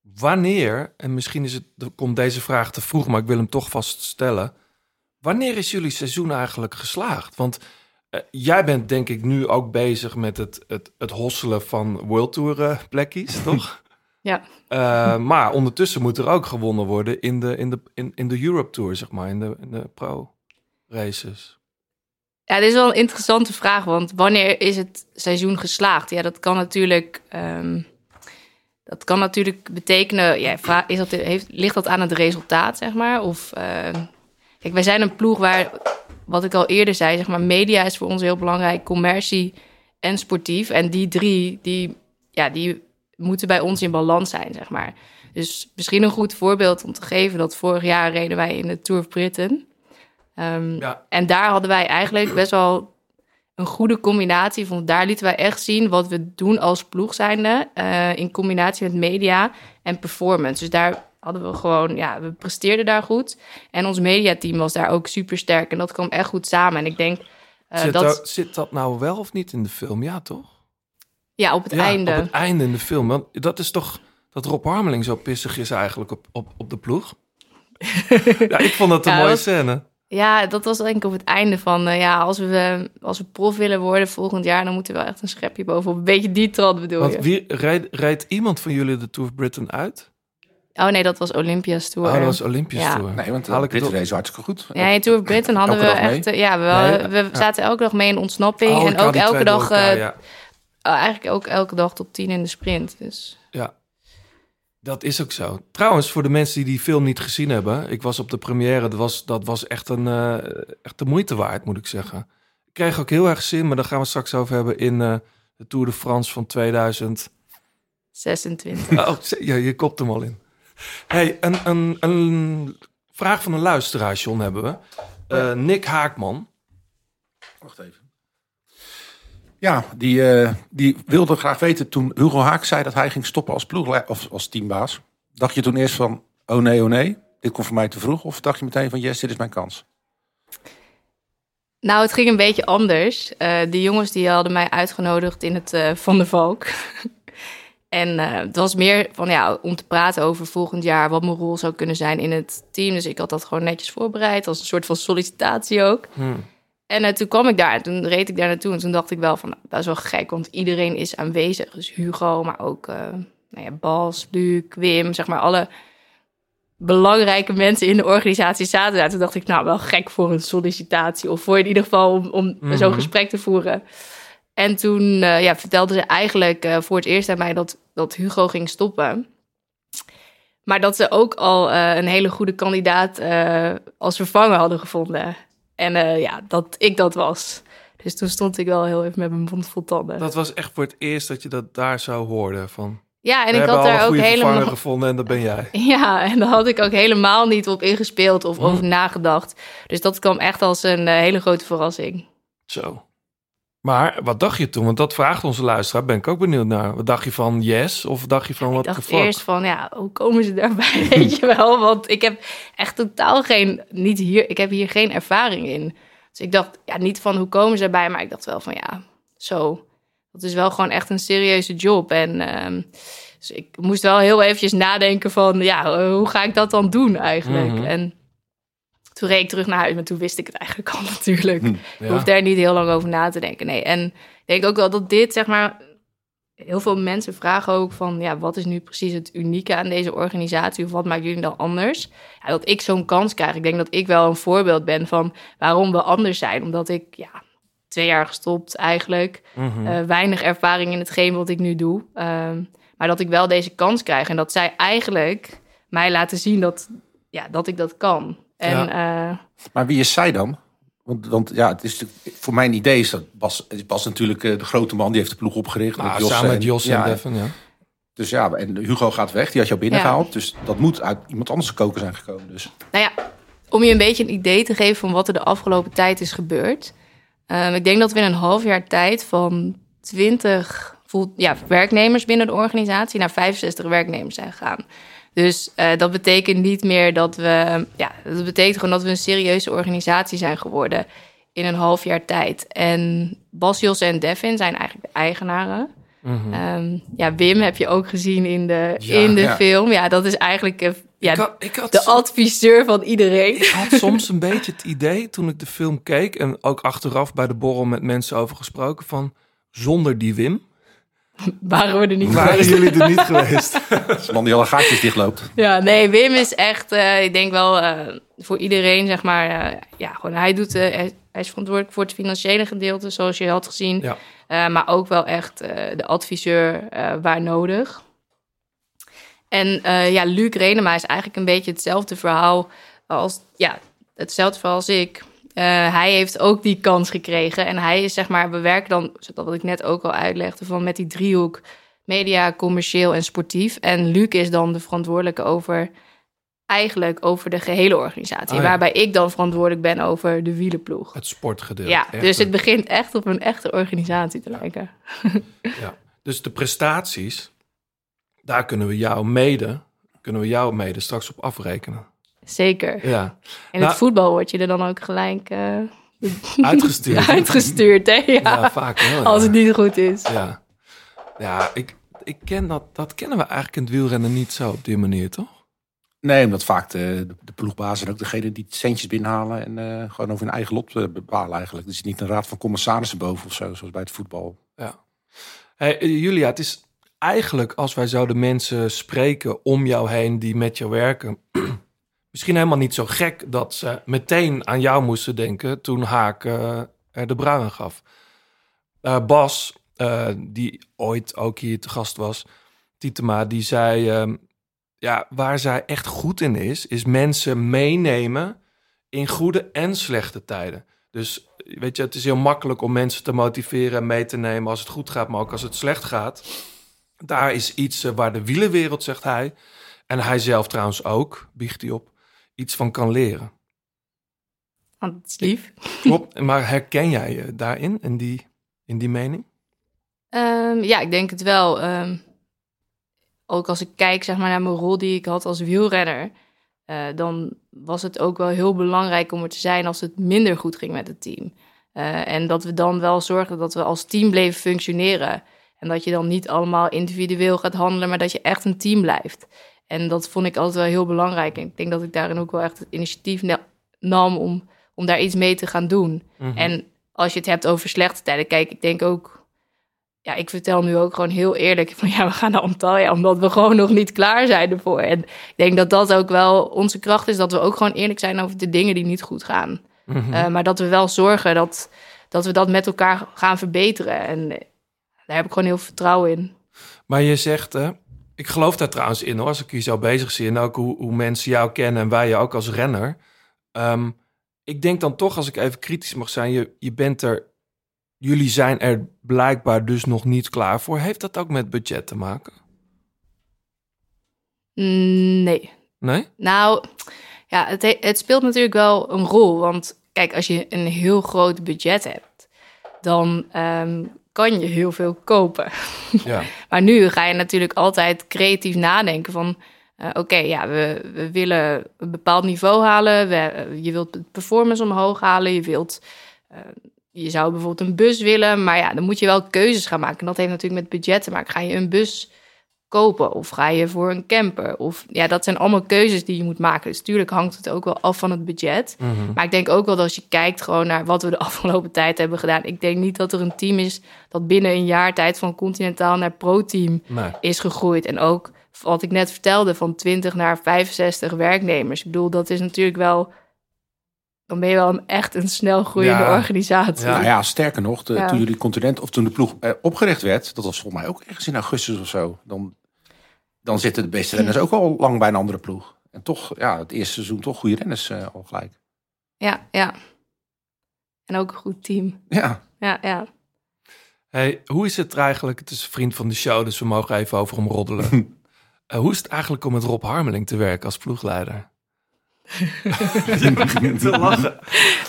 wanneer, en misschien is het, komt deze vraag te vroeg, maar ik wil hem toch vast stellen. Wanneer is jullie seizoen eigenlijk geslaagd? Want eh, jij bent denk ik nu ook bezig met het, het, het hosselen van World Tour eh, plekjes, toch? Ja. Eh, maar ondertussen moet er ook gewonnen worden in de, in de, in, in de Europe Tour, zeg maar, in de, in de pro races. Ja, dit is wel een interessante vraag, want wanneer is het seizoen geslaagd? Ja, dat kan natuurlijk, ehm, dat kan natuurlijk betekenen, ja, is dat, heeft, ligt dat aan het resultaat, zeg maar? Of, ehm, kijk, wij zijn een ploeg waar, wat ik al eerder zei, zeg maar, media is voor ons heel belangrijk, commercie en sportief. En die drie, die, ja, die moeten bij ons in balans zijn, zeg maar. Dus misschien een goed voorbeeld om te geven, dat vorig jaar reden wij in de Tour of Britain. Ehm, Ja. en daar hadden wij eigenlijk best wel een goede combinatie. van daar lieten wij echt zien wat we doen als ploeg zijnde. eh, in combinatie met media en performance. Dus daar hadden we gewoon, ja, we presteerden daar goed. En ons mediateam was daar ook super sterk. En dat kwam echt goed samen. En ik denk eh, zit, dat, zit dat nou wel of niet in de film? Ja, toch? ja, op het Ja, einde. op het einde in de film. Want dat is toch dat Rob Harmeling zo pissig is eigenlijk op, op, op de ploeg. ja, ik vond dat een Ja, mooie dat- scène. Ja, dat was denk ik op het einde van... eh, ja, als we, als we prof willen worden volgend jaar... dan moeten we wel echt een schepje bovenop. Een beetje die trant bedoel je. Want wie, reed, reed iemand van jullie de Tour of Britain uit? Oh nee, dat was Olympia's Tour. Oh, dat was Olympisch Ja. Tour. Nee, want Haal de ik het Britten op? race hartstikke goed. Ja, in Tour of Britain hadden we mee? echt... eh, Ja, we, Nee, we zaten elke dag mee in ontsnapping. Oh, en ook elke dag... elkaar, eh, ja. oh, eigenlijk ook elke dag top 10 in de sprint. Dus Ja, dat is ook zo. Trouwens, voor de mensen die die film niet gezien hebben, ik was op de première. Dat was, dat was echt, een, eh, echt de moeite waard, moet ik zeggen. Ik kreeg ook heel erg zin, maar daar gaan we het straks over hebben in eh, de Tour de France van 2000. 26. Oh, ja, je kopt hem al in. Hey, een, een, een vraag van een luisteraar, John, hebben we. Eh, Nick Haakman. Wacht even. Ja, die, eh, die wilde graag weten toen Hugo Haak zei dat hij ging stoppen als ploeg of als teambaas. Dacht je toen eerst van, oh nee, oh nee, dit komt voor mij te vroeg? Of dacht je meteen van, yes, dit is mijn kans? Nou, het ging een beetje anders. Eh de jongens die hadden mij uitgenodigd in het eh, Van der Valk. en eh, het was meer van ja, om te praten over volgend jaar wat mijn rol zou kunnen zijn in het team. Dus ik had dat gewoon netjes voorbereid als een soort van sollicitatie ook. Hmm. En eh, toen kwam ik daar, toen reed ik daar naartoe en toen dacht ik wel van, nou, dat is wel gek, want iedereen is aanwezig. Dus Hugo, maar ook eh, nou ja, Bas, Luc, Wim, zeg maar alle belangrijke mensen in de organisatie zaten daar. Toen dacht ik, nou wel gek voor een sollicitatie of voor in ieder geval om, om Mhm. zo'n gesprek te voeren. En toen eh, ja, vertelde ze eigenlijk voor het eerst aan mij dat, dat Hugo ging stoppen. Maar dat ze ook al een hele goede kandidaat als vervanger hadden gevonden. En eh, ja, dat ik dat was. Dus toen stond ik wel heel even met mijn mond vol tanden. Dat was echt voor het eerst dat je dat daar zo hoorde. Van, ja, en ik had daar ook helemaal... gevonden en dat ben jij. Ja, en daar had ik ook helemaal niet op ingespeeld of Hm. over nagedacht. Dus dat kwam echt als een eh, hele grote verrassing. Zo. Maar wat dacht je toen? Want dat vraagt onze luisteraar. Ben ik ook benieuwd naar. Wat dacht je van yes? Of dacht je van ik wat dacht de fuck? eerst van, ja, hoe komen ze daarbij, weet je wel? Want ik heb echt totaal geen, niet hier, ik heb hier geen ervaring in. Dus ik dacht, ja, niet van hoe komen ze erbij, maar ik dacht wel van, ja, zo. Dat is wel gewoon echt een serieuze job. En ehm, dus ik moest wel heel eventjes nadenken van, ja, hoe ga ik dat dan doen eigenlijk? Mhm. En toen reed ik terug naar huis, maar toen wist ik het eigenlijk al natuurlijk. Hm, Je Ja. hoeft daar niet heel lang over na te denken. Nee. En ik denk ook wel dat dit, zeg maar, heel veel mensen vragen ook van, ja, wat is nu precies het unieke aan deze organisatie of wat maakt jullie dan anders? Ja, dat ik zo'n kans krijg. Ik denk dat ik wel een voorbeeld ben van waarom we anders zijn. Omdat ik, ja, twee jaar gestopt eigenlijk, Mhm. eh, weinig ervaring in hetgeen wat ik nu doe. Ehm, maar dat ik wel deze kans krijg en dat zij eigenlijk mij laten zien dat, ja, dat ik dat kan. En eh, Maar wie is zij dan? Want, want ja, het is voor mijn idee is dat Bas, is Bas natuurlijk eh, de grote man, die heeft de ploeg opgericht. Nou, met Jos samen met en- Jos en ja, Devin, ja. Dus ja, en Hugo gaat weg, die had jou binnengehaald. Dus dat moet uit iemand anders te koken zijn gekomen. Dus Nou ja, om je een beetje een idee te geven van wat er de afgelopen tijd is gebeurd. Ehm, ik denk dat we in een half jaar tijd van 20 full- ja, werknemers binnen de organisatie naar 65 werknemers zijn gegaan. Dus eh, dat betekent niet meer dat we. Ja, dat betekent gewoon dat we een serieuze organisatie zijn geworden in een half jaar tijd. En Bas, Jos en Devin zijn eigenlijk de eigenaren. Mhm. Ehm, ja, Wim heb je ook gezien in de, Ja, in de ja. film. Ja, dat is eigenlijk eh, ja, ik had, ik had de adviseur van iedereen. Ik had soms een beetje het idee toen ik de film keek en ook achteraf bij de borrel met mensen over gesproken van zonder die Wim Waren we er niet waren geweest. jullie er niet geweest. dat is een man die alle gaatjes dichtloopt. Ja, nee, Wim is echt, eh, ik denk wel eh, voor iedereen, zeg maar, eh, ja, gewoon hij doet, hij, hij is verantwoordelijk voor het financiële gedeelte, zoals je had gezien. Ja. Eh, maar ook wel echt eh, de adviseur eh, waar nodig. En eh, ja, Luc Renema is eigenlijk een beetje hetzelfde verhaal als, ja, hetzelfde verhaal als ik. Eh, hij heeft ook die kans gekregen. En hij is, zeg maar, we werken dan, wat ik net ook al uitlegde, van met die driehoek media, commercieel en sportief. En Luc is dan de verantwoordelijke over, eigenlijk over de gehele organisatie. Oh ja. Waarbij ik dan verantwoordelijk ben over de wielenploeg. Het sportgedeelte. Ja, echt dus het begint echt op een echte organisatie te lijken. ja. Dus de prestaties, daar kunnen we jou mede, kunnen we jou mede straks op afrekenen. Zeker. Ja, In Nou- het voetbal word je er dan ook gelijk eh, uitgestuurd. uitgestuurd, hè? Ja. Ja, vaak wel. ja. Als het niet goed is. Ja, ja ik, ik ken dat, dat kennen we eigenlijk in het wielrennen niet zo op die manier, toch? Nee, omdat vaak de, de, ploegbaas en ook degene die centjes binnenhalen en eh, gewoon over hun eigen lot eh, bepalen eigenlijk. Dus niet een raad van commissarissen boven of zo, zoals bij het voetbal. Hey, eh, Julia, het is eigenlijk, als wij zo de mensen spreken om jou heen die met jou werken, misschien helemaal niet zo gek dat ze meteen aan jou moesten denken toen Haak eh, er de brui aan gaf. Eh, Bas, eh, die ooit ook hier te gast was, Tietema, die zei: ehm, Ja, waar zij echt goed in is, is mensen meenemen in goede en slechte tijden. Dus weet je, het is heel makkelijk om mensen te motiveren en mee te nemen als het goed gaat, maar ook als het slecht gaat. Daar is iets waar de wielenwereld, zegt hij, en hij zelf trouwens ook, biegt hij op, iets van kan leren. Want het is lief. Klopt, maar herken jij je daarin, in die, in die mening? Ehm, ja, ik denk het wel. Ehm, ook als ik kijk zeg maar, naar mijn rol die ik had als wielrenner, eh, dan was het ook wel heel belangrijk om er te zijn als het minder goed ging met het team. Eh, en dat we dan wel zorgden dat we als team bleven functioneren. En dat je dan niet allemaal individueel gaat handelen, maar dat je echt een team blijft. En dat vond ik altijd wel heel belangrijk. En ik denk dat ik daarin ook wel echt het initiatief na- nam om, om daar iets mee te gaan doen. En als je het hebt over slechte tijden, kijk, ik denk ook ja, ik vertel nu ook gewoon heel eerlijk van ja, we gaan naar Antalya omdat we gewoon nog niet klaar zijn ervoor. En ik denk dat dat ook wel onze kracht is, dat we ook gewoon eerlijk zijn over de dingen die niet goed gaan. Eh, maar dat we wel zorgen dat, dat we dat met elkaar gaan verbeteren. En daar heb ik gewoon heel veel vertrouwen in. Maar je zegt, hè, ik geloof daar trouwens in hoor, als ik je zo bezig zie en ook hoe, hoe mensen jou kennen en wij je ook als renner. Ehm, ik denk dan toch, als ik even kritisch mag zijn, je, je bent er, jullie zijn er blijkbaar dus nog niet klaar voor. Heeft dat ook met budget te maken? Mm, nee, Nee? Nou, ja, het, he- het speelt natuurlijk wel een rol. Want kijk, als je een heel groot budget hebt, dan ehm, kan je heel veel kopen. Ja. Maar nu ga je natuurlijk altijd creatief nadenken van... eh, Oké, ja, we, we willen een bepaald niveau halen. We, eh, je wilt de performance omhoog halen. Je wilt... eh, je zou bijvoorbeeld een bus willen, maar ja, dan moet je wel keuzes gaan maken. En dat heeft natuurlijk met budget te maken. Ga je een bus kopen of ga je voor een camper? Of ja, dat zijn allemaal keuzes die je moet maken. Dus natuurlijk hangt het ook wel af van het budget. Maar ik denk ook wel dat als je kijkt gewoon naar wat we de afgelopen tijd hebben gedaan. Ik denk niet dat er een team is dat binnen een jaar tijd van continentaal naar pro-team Nee. is gegroeid. En ook wat ik net vertelde, van 20 naar 65 werknemers. Ik bedoel, dat is natuurlijk wel. Dan ben je wel een, echt een snel groeiende Ja. organisatie. Ja. Nou ja, sterker nog, de, Ja. toen jullie continent of toen de ploeg eh, opgericht werd, dat was volgens mij ook ergens in augustus of zo. Dan, dan zitten de beste renners ook al lang bij een andere ploeg. En toch, ja, het eerste seizoen toch goede renners eh, al gelijk. ja, ja. En ook een goed team. Ja, Ja, ja. Hey, hoe is het er eigenlijk? Het is een vriend van de show, dus we mogen even over hem roddelen. Eh, hoe is het eigenlijk om met Rob Harmeling te werken als ploegleider? Je begint te lachen.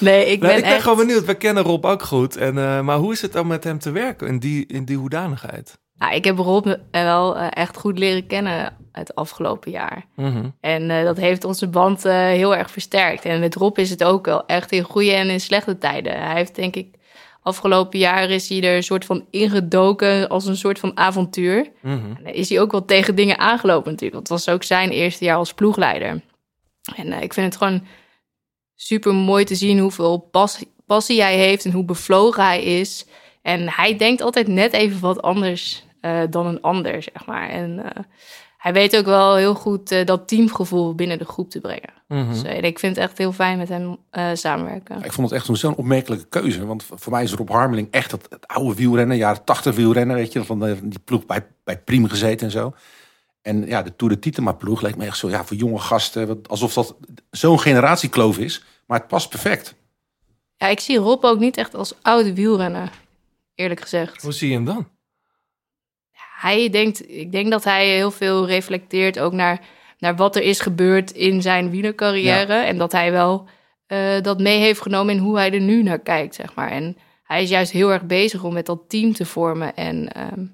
Nee, ik ben, Nee, ik ben echt... gewoon benieuwd. We kennen Rob ook goed. En, eh, maar hoe is het dan met hem te werken in die, in die hoedanigheid? Nou, ik heb Rob wel eh, echt goed leren kennen het afgelopen jaar. Mhm. En eh, dat heeft onze band eh, heel erg versterkt. En met Rob is het ook wel echt in goede en in slechte tijden. Hij heeft denk ik... Afgelopen jaar is hij er een soort van ingedoken als een soort van avontuur. Mhm. En is hij ook wel tegen dingen aangelopen natuurlijk. Want het was ook zijn eerste jaar als ploegleider. En ik vind het gewoon super mooi te zien hoeveel pas, passie hij heeft en hoe bevlogen hij is. En hij denkt altijd net even wat anders eh, dan een ander, zeg maar. En eh, hij weet ook wel heel goed eh, dat teamgevoel binnen de groep te brengen. Dus eh, ik vind het echt heel fijn met hem eh, samenwerken. ik vond het echt zo'n- opmerkelijke keuze. Want voor mij is Rob Harmeling echt het, het oude wielrennen, jaren 80 wielrennen, weet je. Van de, die ploeg bij, bij Priem gezeten en zo. En ja, de Tour de Titema ploeg leek me echt zo, ja, voor jonge gasten. Alsof dat zo'n generatiekloof is. Maar het past perfect. Ja, ik zie Rob ook niet echt als oude wielrenner, eerlijk gezegd. Hoe zie je hem dan? Hij denkt, ik denk dat hij heel veel reflecteert ook naar, naar wat er is gebeurd in zijn wielercarrière. En dat hij wel eh, dat mee heeft genomen in hoe hij er nu naar kijkt, zeg maar. En hij is juist heel erg bezig om met dat team te vormen. En ehm,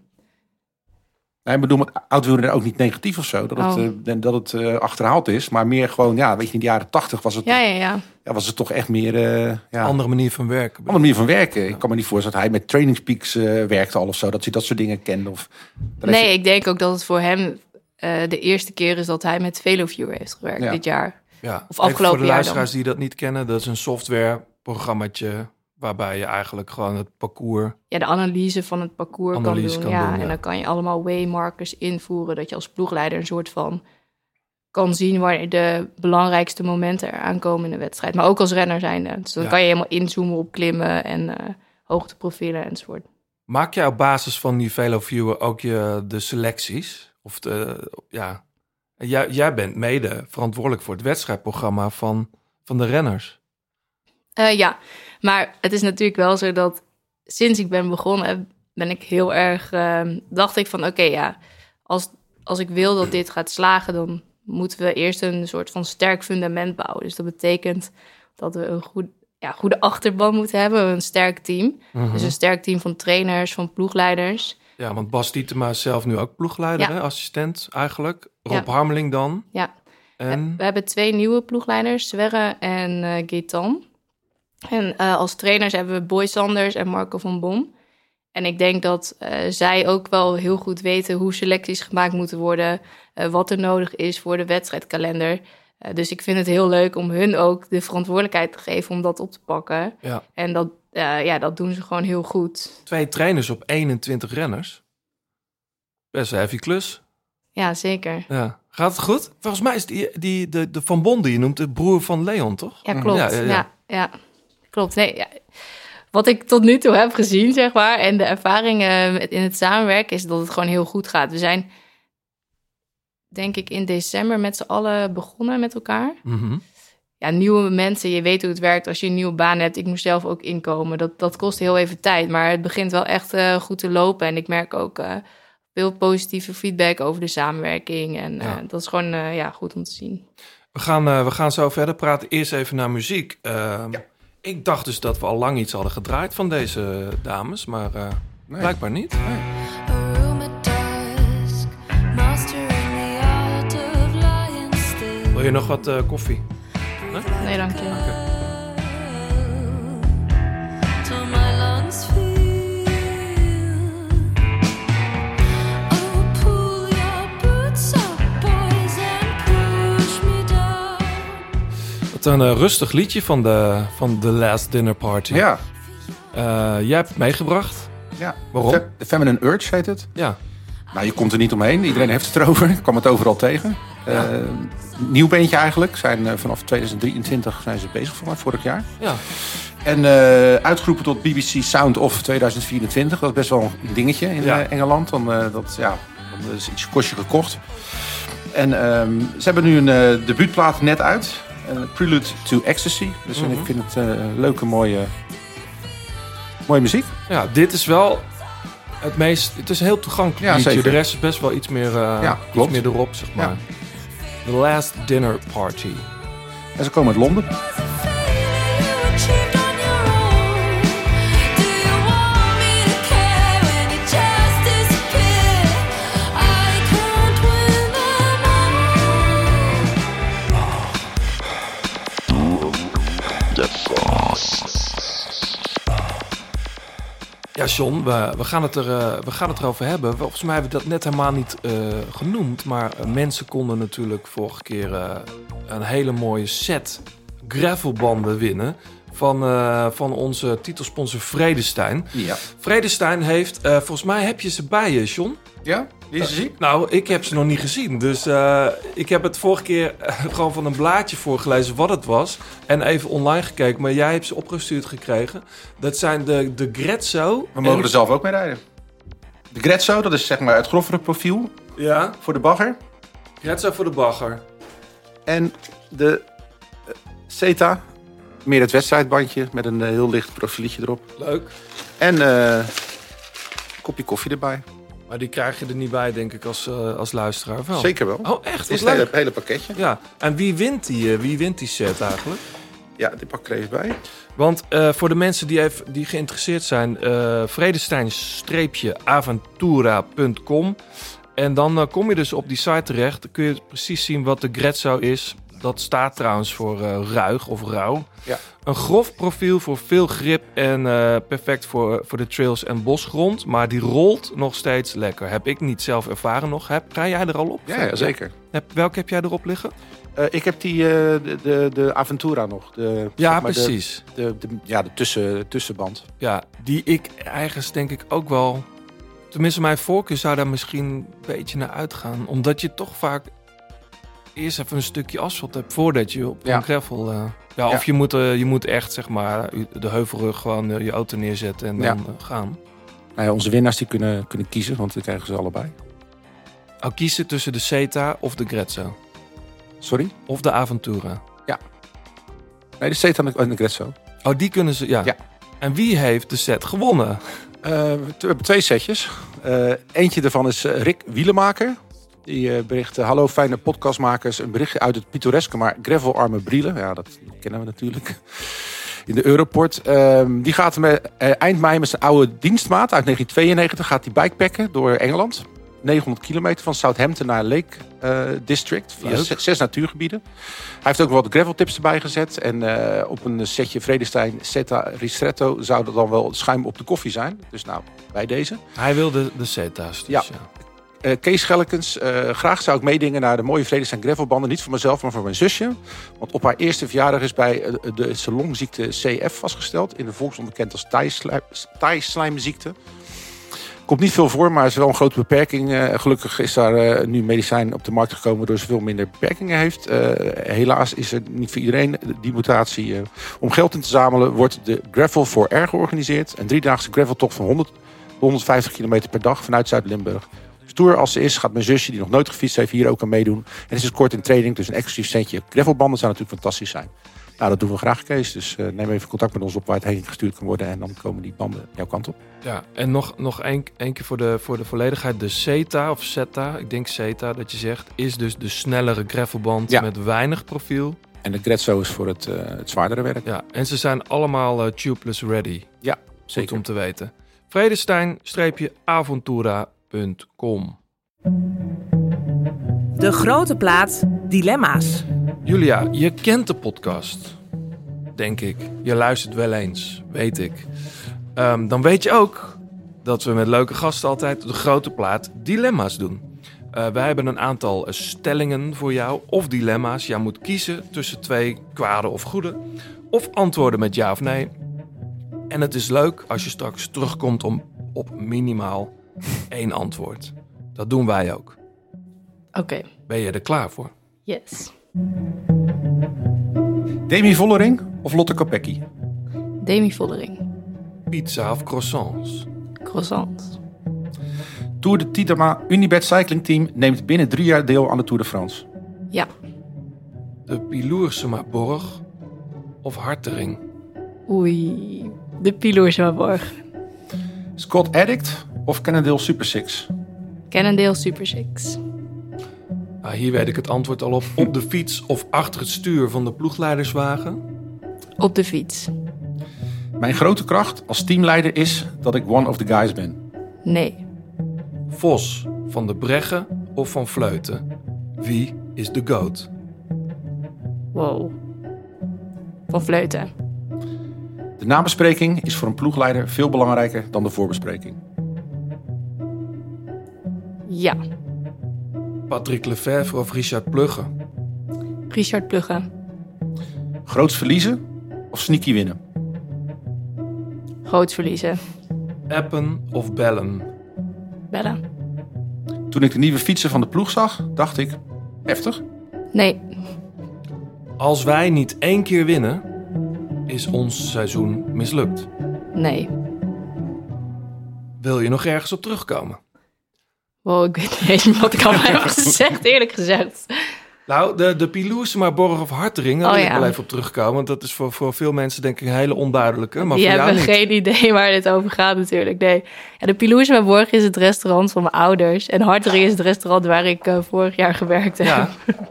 ik bedoel met oud ook niet negatief of zo. Dat het, Oh. eh, dat het eh, achterhaald is. Maar meer gewoon, ja, weet je, in de jaren 80 was het, ja, ja, ja. ja, was het toch echt meer... eh ja, Andere manier van werken. andere manier van werken. Ik kan me niet voorstellen dat hij met trainingspeaks eh werkte al of zo. Dat hij dat soort dingen kende. Of, Nee, ik denk ook dat het voor hem eh, de eerste keer is dat hij met VeloViewer heeft gewerkt Ja. dit jaar. Ja. Of afgelopen voor de jaar luisteraars die dat niet kennen, dat is een softwareprogrammaatje Waarbij je eigenlijk gewoon het parcours... ja, de analyse van het parcours Analyse kan doen. kan ja, doen, ja. En dan kan je allemaal waymarkers invoeren. Dat je als ploegleider een soort van kan zien waar de belangrijkste momenten eraan komen in de wedstrijd. Maar ook als renner zijnde. Dus dan Ja. kan je helemaal inzoomen op klimmen en eh hoogteprofielen enzovoort. Maak jij op basis van die VeloViewer ook je, de selecties? Of de, ja, jij, jij bent mede verantwoordelijk voor het wedstrijdprogramma van, van de renners. Eh, ja, maar het is natuurlijk wel zo dat sinds ik ben begonnen, ben ik heel erg. eh, dacht ik van: oké, ja, als, als ik wil dat dit gaat slagen, dan moeten we eerst een soort van sterk fundament bouwen. Dus dat betekent dat we een goed, ja, goede achterban moeten hebben, een sterk team. Mhm. Dus een sterk team van trainers, van ploegleiders. Ja, want Bas Dietema is zelf nu ook ploegleider, Ja. hè, assistent eigenlijk. Rob Ja. Harmeling dan. Ja. En We hebben twee nieuwe ploegleiders, Sverre en eh Gaetan. En eh, als trainers hebben we Boy Sanders en Marco van Bom. En ik denk dat eh, zij ook wel heel goed weten hoe selecties gemaakt moeten worden, eh, wat er nodig is voor de wedstrijdkalender. Dus ik vind het heel leuk om hun ook de verantwoordelijkheid te geven om dat op te pakken. ja, En dat, ja, dat doen ze gewoon heel goed. twee trainers op 21 renners. Best een heavy klus. Ja, zeker. Ja. Gaat het goed? Volgens mij is die, die, de, de Van Bon die je noemt de broer van Leon, toch? Ja, klopt. Ja, Ja, ja, ja. Klopt. Nee, ja. Wat ik tot nu toe heb gezien, zeg maar, en de ervaringen met- in het samenwerken, is dat het gewoon heel goed gaat. We zijn, denk ik, in december met z'n allen begonnen met elkaar. Mhm. Ja, nieuwe mensen, je weet hoe het werkt als je een nieuwe baan hebt. Ik moest zelf ook inkomen. Dat, dat kost heel even tijd, maar het begint wel echt eh, goed te lopen. En ik merk ook eh, veel positieve feedback over de samenwerking. En eh, dat is gewoon eh, ja, goed om te zien. We gaan, eh, we gaan zo verder praten. Eerst even naar muziek. Ehm, Ik dacht dus dat we al lang iets hadden gedraaid van deze dames, maar eh, Nee. blijkbaar niet. Still. Wil je nog wat eh, koffie? Nee, dank je. Een eh, rustig liedje van de, van The Last Dinner Party. Ja, Eh, jij hebt het meegebracht. ja. Waarom? Fe- The Feminine Urge heet het. Ja. Nou, je komt er niet omheen. Iedereen heeft het erover. Ik kwam het overal tegen. Eh, nieuw beentje eigenlijk. Zijn, vanaf 2023 zijn ze bezig voor mij, vorig jaar. ja. En uitgeroepen tot BBC Sound of 2024. Dat is best wel een dingetje in Ja. Engeland. Dan, eh, dat, ja, dan is iets kostje gekocht. En ehm, ze hebben nu een debuutplaat net uit. Eh, Prelude to Ecstasy. Dus Mhm. ik vind het eh, leuke, mooie, mooie muziek. Ja, dit is wel het meest... Het is een heel toegankelijk Ja, liedje. zeker. De rest is best wel iets meer, eh, Ja, iets meer erop, zeg maar. The Last Dinner Party. En ze komen uit Londen. John, we, we, gaan het er, eh, we gaan het erover hebben. Volgens mij hebben we dat net helemaal niet eh, genoemd. Maar eh, mensen konden natuurlijk vorige keer een hele mooie set gravelbanden winnen. Van, van onze titelsponsor Vredestein. Ja. Vredestein heeft, volgens mij heb je ze bij je, John. Ja? Die is ziek? Nou, ik heb ze nog niet gezien. Dus eh, ik heb het vorige keer eh, gewoon van een blaadje voorgelezen wat het was. En even online gekeken. Maar jij hebt ze opgestuurd gekregen. Dat zijn de, de Grezzo. We mogen en- er zelf ook mee rijden. De Grezzo, dat is zeg maar het grovere profiel Ja, voor de bagger. Grezzo voor de bagger. En de eh, Zeta, meer het wedstrijdbandje met een heel licht profieletje erop. Leuk. En een kopje koffie erbij. Maar die krijg je er niet bij, denk ik, als, eh, als luisteraar. Wel. Zeker wel. Oh, echt? Het is het hele, hele pakketje. Ja, en wie wint die, eh, wie wint die set eigenlijk? Ja, die pak ik er even bij. Want eh, voor de mensen die, even, die geïnteresseerd zijn, vredestein-aventura.com. En dan kom je dus op die site terecht. Dan kun je precies zien wat de Grezzo is. Dat staat trouwens voor eh, ruig of rauw. Ja. Een grof profiel voor veel grip en eh, perfect voor, voor de trails en bosgrond. Maar die rolt nog steeds lekker. Heb ik niet zelf ervaren nog. Heb, rij jij er al op? Ja, ja, zeker. Heb, welke heb jij erop liggen? Eh, ik heb die, de, de, de Aventura nog. De, Ja, zeg maar precies. De, de, ja, de tussen, tussenband. Ja, die ik ergens denk ik ook wel... Tenminste, mijn voorkeur zou daar misschien een beetje naar uitgaan. Omdat je toch vaak eerst even een stukje asfalt hebt voordat je op Ja. een gravel... eh, ja, Ja. of je moet, eh, je moet echt, zeg maar, de heuvelrug gewoon eh, je auto neerzetten en dan Ja. gaan. Nou ja, onze winnaars die kunnen, kunnen kiezen, want die krijgen ze allebei. Al kiezen tussen de Ceta of de Grezzo. Sorry? Of de Aventura. Nee, de Zeta en de Grezzo. Oh, die kunnen ze, ja. Ja. En wie heeft de set gewonnen? We hebben twee setjes. Eentje daarvan is Rick Wielemaker. Die eh, bericht, hallo fijne podcastmakers. Een berichtje uit het pittoreske, maar gravelarme Brielen. Ja, dat kennen we natuurlijk. In de Europort. Ehm, die gaat met, eh, eind mei met zijn oude dienstmaat uit 1992 gaat die bikepacken door Engeland. 900 kilometer van Southampton naar Lake eh, District. Via zes, zes natuurgebieden. Hij heeft ook wat graveltips erbij gezet. En op een setje Vredestein Zeta Ristretto zou er dan wel schuim op de koffie zijn. Dus nou, bij deze. Hij wilde de Ceta's. Dus Ja. ja. Eh, Kees Schellekens, eh, graag zou ik meedingen naar de mooie Vredestein gravelbanden. Niet voor mezelf, maar voor mijn zusje. Want op haar eerste verjaardag is bij eh, de salonziekte CF vastgesteld. In de volksmond bekend als taaislijm- taaislijmziekte. Komt niet veel voor, maar is wel een grote beperking. Gelukkig is daar nu medicijn op de markt gekomen... waardoor ze veel minder beperkingen heeft. Helaas is er niet voor iedereen die mutatie. om geld in te zamelen wordt de Gravel for Air georganiseerd. Een driedaagse graveltocht van 100 150 kilometer per dag vanuit Zuid-Limburg. Stoer als ze is, gaat mijn zusje, die nog nooit gefietst heeft, hier ook aan meedoen. En is dus kort in training, dus een exclusief centje. Gravelbanden zou natuurlijk fantastisch zijn. Nou, dat doen we graag, Kees. Dus eh, neem even contact met ons op waar het heen gestuurd kan worden. En dan komen die banden jouw kant op. Ja, en nog, nog één, één keer voor de, voor de volledigheid. De CETA of CETA, ik denk CETA dat je zegt, is dus de snellere gravelband Ja. met weinig profiel. En de Grezzo is voor het, eh, het zwaardere werk. Ja, en ze zijn allemaal eh, tubeless ready. Goed Zeker. om te weten. Vredestein-avontura.com De grote plaat Dilemma's. Julia, je kent de podcast. Denk ik. Je luistert wel eens, weet ik. Ehm, dan weet je ook dat we met leuke gasten altijd de grote plaat dilemma's doen. Eh, wij hebben een aantal stellingen voor jou, of dilemma's. Jij moet kiezen tussen twee kwade of goede. Of antwoorden met ja of nee. En het is leuk als je straks terugkomt om, op minimaal één antwoord. Dat doen wij ook. Oké, Ben je er klaar voor? yes. Demi Vollering of Lotte Kopecky? Demi Vollering. Pizza of croissants? Croissant. Tour de Titama Unibet Cycling Team neemt binnen drie jaar deel aan de Tour de France. Ja, De Piloersema Borg of Hartering? oei. De Piloersmaborg. Scott Addict of Cannondale Super Six? Cannondale Super Six. Ah, hier weet ik het antwoord al op. Op de fiets of achter het stuur van de ploegleiderswagen? Op de fiets. Mijn grote kracht als teamleider is dat ik one of the guys ben. Nee. Vos van de Breggen of van Vleuten? Wie is de goat? Wow. Van Vleuten. De nabespreking is voor een ploegleider veel belangrijker dan de voorbespreking. Ja. Patrick Lefevre of Richard Plugge? Richard Plugge. Groots verliezen of sneaky winnen? Groots verliezen. Appen of bellen? Bellen. Toen ik de nieuwe fietsen van de ploeg zag, dacht ik, heftig. Nee. Als wij niet één keer winnen, is ons seizoen mislukt. Nee. Wil je nog ergens op terugkomen? Wow, ik weet niet eens wat ik allemaal heb gezegd, eerlijk gezegd. Nou, de, de Piloersema Borg of Hartering, daar Oh, wil ik ja. wel even op terugkomen. Want dat is voor, voor veel mensen denk ik een hele onduidelijke. Maar Die voor jou hebben niet. geen idee waar dit over gaat natuurlijk. Nee. Ja, de Piloersmaborg is het restaurant van mijn ouders. En Hartering is het restaurant waar ik eh, vorig jaar gewerkt heb. Ja.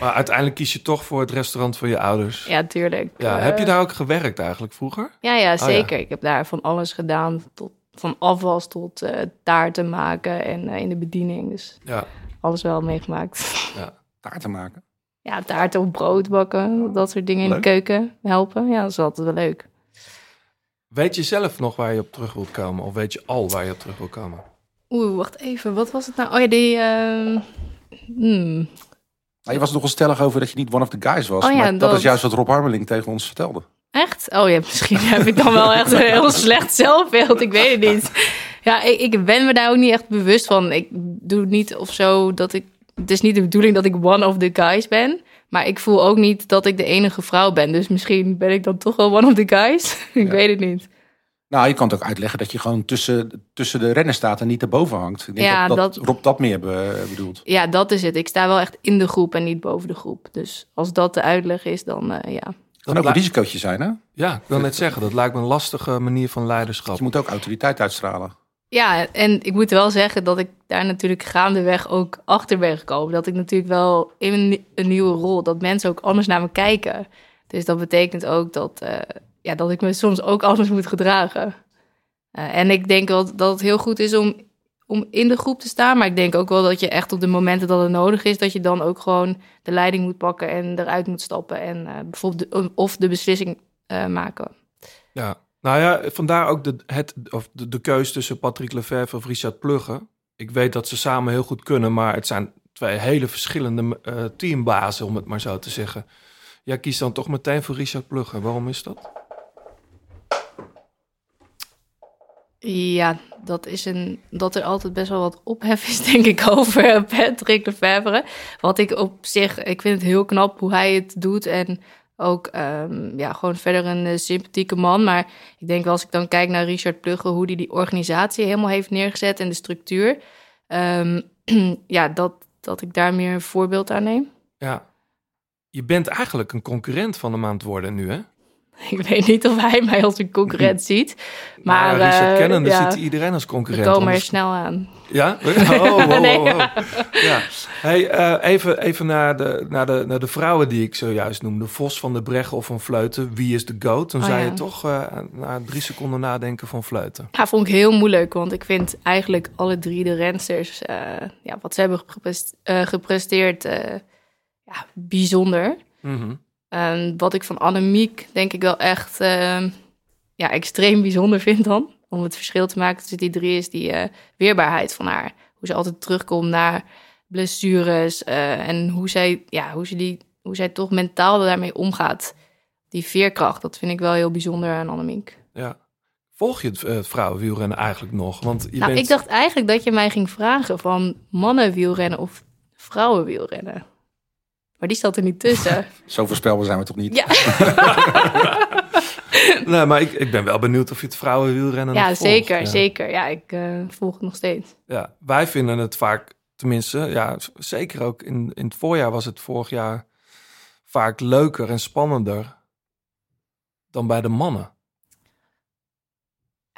Maar uiteindelijk kies je toch voor het restaurant van je ouders. Ja, tuurlijk. Ja, heb je daar ook gewerkt eigenlijk vroeger? Ja, ja, ja. zeker. Ik heb daar van alles gedaan. Tot, van afwas tot eh, taarten maken en eh, in de bediening. Dus Ja. alles wel meegemaakt. Taarten maken. ja, taart of brood bakken. Dat soort dingen in de keuken helpen. Ja, dat is altijd wel leuk. Weet je zelf nog waar je op terug wilt komen? Of weet je al waar je op terug wilt komen? Oeh, wacht even. Wat was het nou? Oh ja, die... ehm, hmm. Nou, je was nogal stellig over dat je niet one of the guys was. Oh ja, maar dat, dat- is juist wat Rob Harmeling tegen ons vertelde. Echt? Oh ja, misschien heb ik dan wel echt een heel slecht zelfbeeld. Ik weet het niet. Ja, ik, ik ben me daar ook niet echt bewust van. Ik doe niet of zo dat ik... Het is niet de bedoeling dat ik one of the guys ben. Maar ik voel ook niet dat ik de enige vrouw ben. Dus misschien ben ik dan toch wel one of the guys. ik weet het niet. Nou, je kan het ook uitleggen dat je gewoon tussen, tussen de renners staat en niet erboven hangt. Ik denk Ja, dat, dat, dat- Rob dat meer be- bedoelt. Ja, dat is het. Ik sta wel echt in de groep en niet boven de groep. Dus als dat de uitleg is, dan eh, ja. Kan ook een risicootje zijn, hè? Ja, ik wil net zeggen, dat lijkt me een lastige manier van leiderschap. Je moet ook autoriteit uitstralen. Ja, en ik moet wel zeggen dat ik daar natuurlijk gaandeweg ook achter ben gekomen. Dat ik natuurlijk wel in een, nieuwe rol, dat mensen ook anders naar me kijken. Dus dat betekent ook dat, eh, ja, dat ik me soms ook anders moet gedragen. Eh, en ik denk wel dat het heel goed is om, om in de groep te staan. Maar ik denk ook wel dat je echt op de momenten dat het nodig is, dat je dan ook gewoon de leiding moet pakken en eruit moet stappen. En eh, bijvoorbeeld de- of de beslissing eh, maken. Ja, nou ja, vandaar ook de, het, of de, de keus tussen Patrick Lefevre of Richard Plugge. Ik weet dat ze samen heel goed kunnen, maar het zijn twee hele verschillende eh, teambazen, om het maar zo te zeggen. Jij kiest dan toch meteen voor Richard Plugge. Waarom is dat? Ja, dat is een dat er altijd best wel wat ophef is, denk ik, over Patrick Lefevre. Wat ik op zich, ik vind het heel knap hoe hij het doet. En ook ehm, ja, gewoon verder een eh, sympathieke man. Maar ik denk wel als ik dan kijk naar Richard Plugge, hoe hij die organisatie helemaal heeft neergezet en de structuur. ehm, ja, dat, dat ik daar meer een voorbeeld aan neem. Ja, je bent eigenlijk een concurrent van hem aan het worden nu, hè? Ik weet niet of hij mij als een concurrent ziet. Maar, Richard eh, Kennende ja, ziet iedereen als we concurrent. komen er snel aan. Ja? Oh, Nee. Ja. Hey, eh, even even naar, de, naar, de, naar de vrouwen die ik zojuist noemde. Vos van de Breggen of van Vleuten. Wie is de GOAT? Dan Oh, zei je toch eh, na drie seconden nadenken van Vleuten. Ja, vond ik heel moeilijk, want ik vind eigenlijk alle drie de rensters, ja, wat ze hebben gepres- gepresteerd, ja, bijzonder. Mhm. En wat ik van Annemiek denk ik wel echt eh, ja, extreem bijzonder vind dan. Om het verschil te maken tussen die drie is die eh, weerbaarheid van haar. Hoe ze altijd terugkomt naar blessures eh, en hoe zij, ja, hoe, ze die, hoe zij toch mentaal daarmee omgaat. Die veerkracht, dat vind ik wel heel bijzonder aan Annemiek. Ja. Volg je het, eh, het vrouwenwielrennen eigenlijk nog? Want je nou, bent... ik dacht eigenlijk dat je mij ging vragen van mannenwielrennen of vrouwenwielrennen. Maar die zat er niet tussen. Zo voorspelbaar zijn we toch niet? ja, Nee, maar ik, ik ben wel benieuwd of je het vrouwenwielrennen nog ja volgt. zeker, Ja. zeker. Ja, ik eh, volg het nog steeds. Ja, wij vinden het vaak, tenminste, ja, zeker ook in, in het voorjaar was het vorig jaar vaak leuker en spannender dan bij de mannen.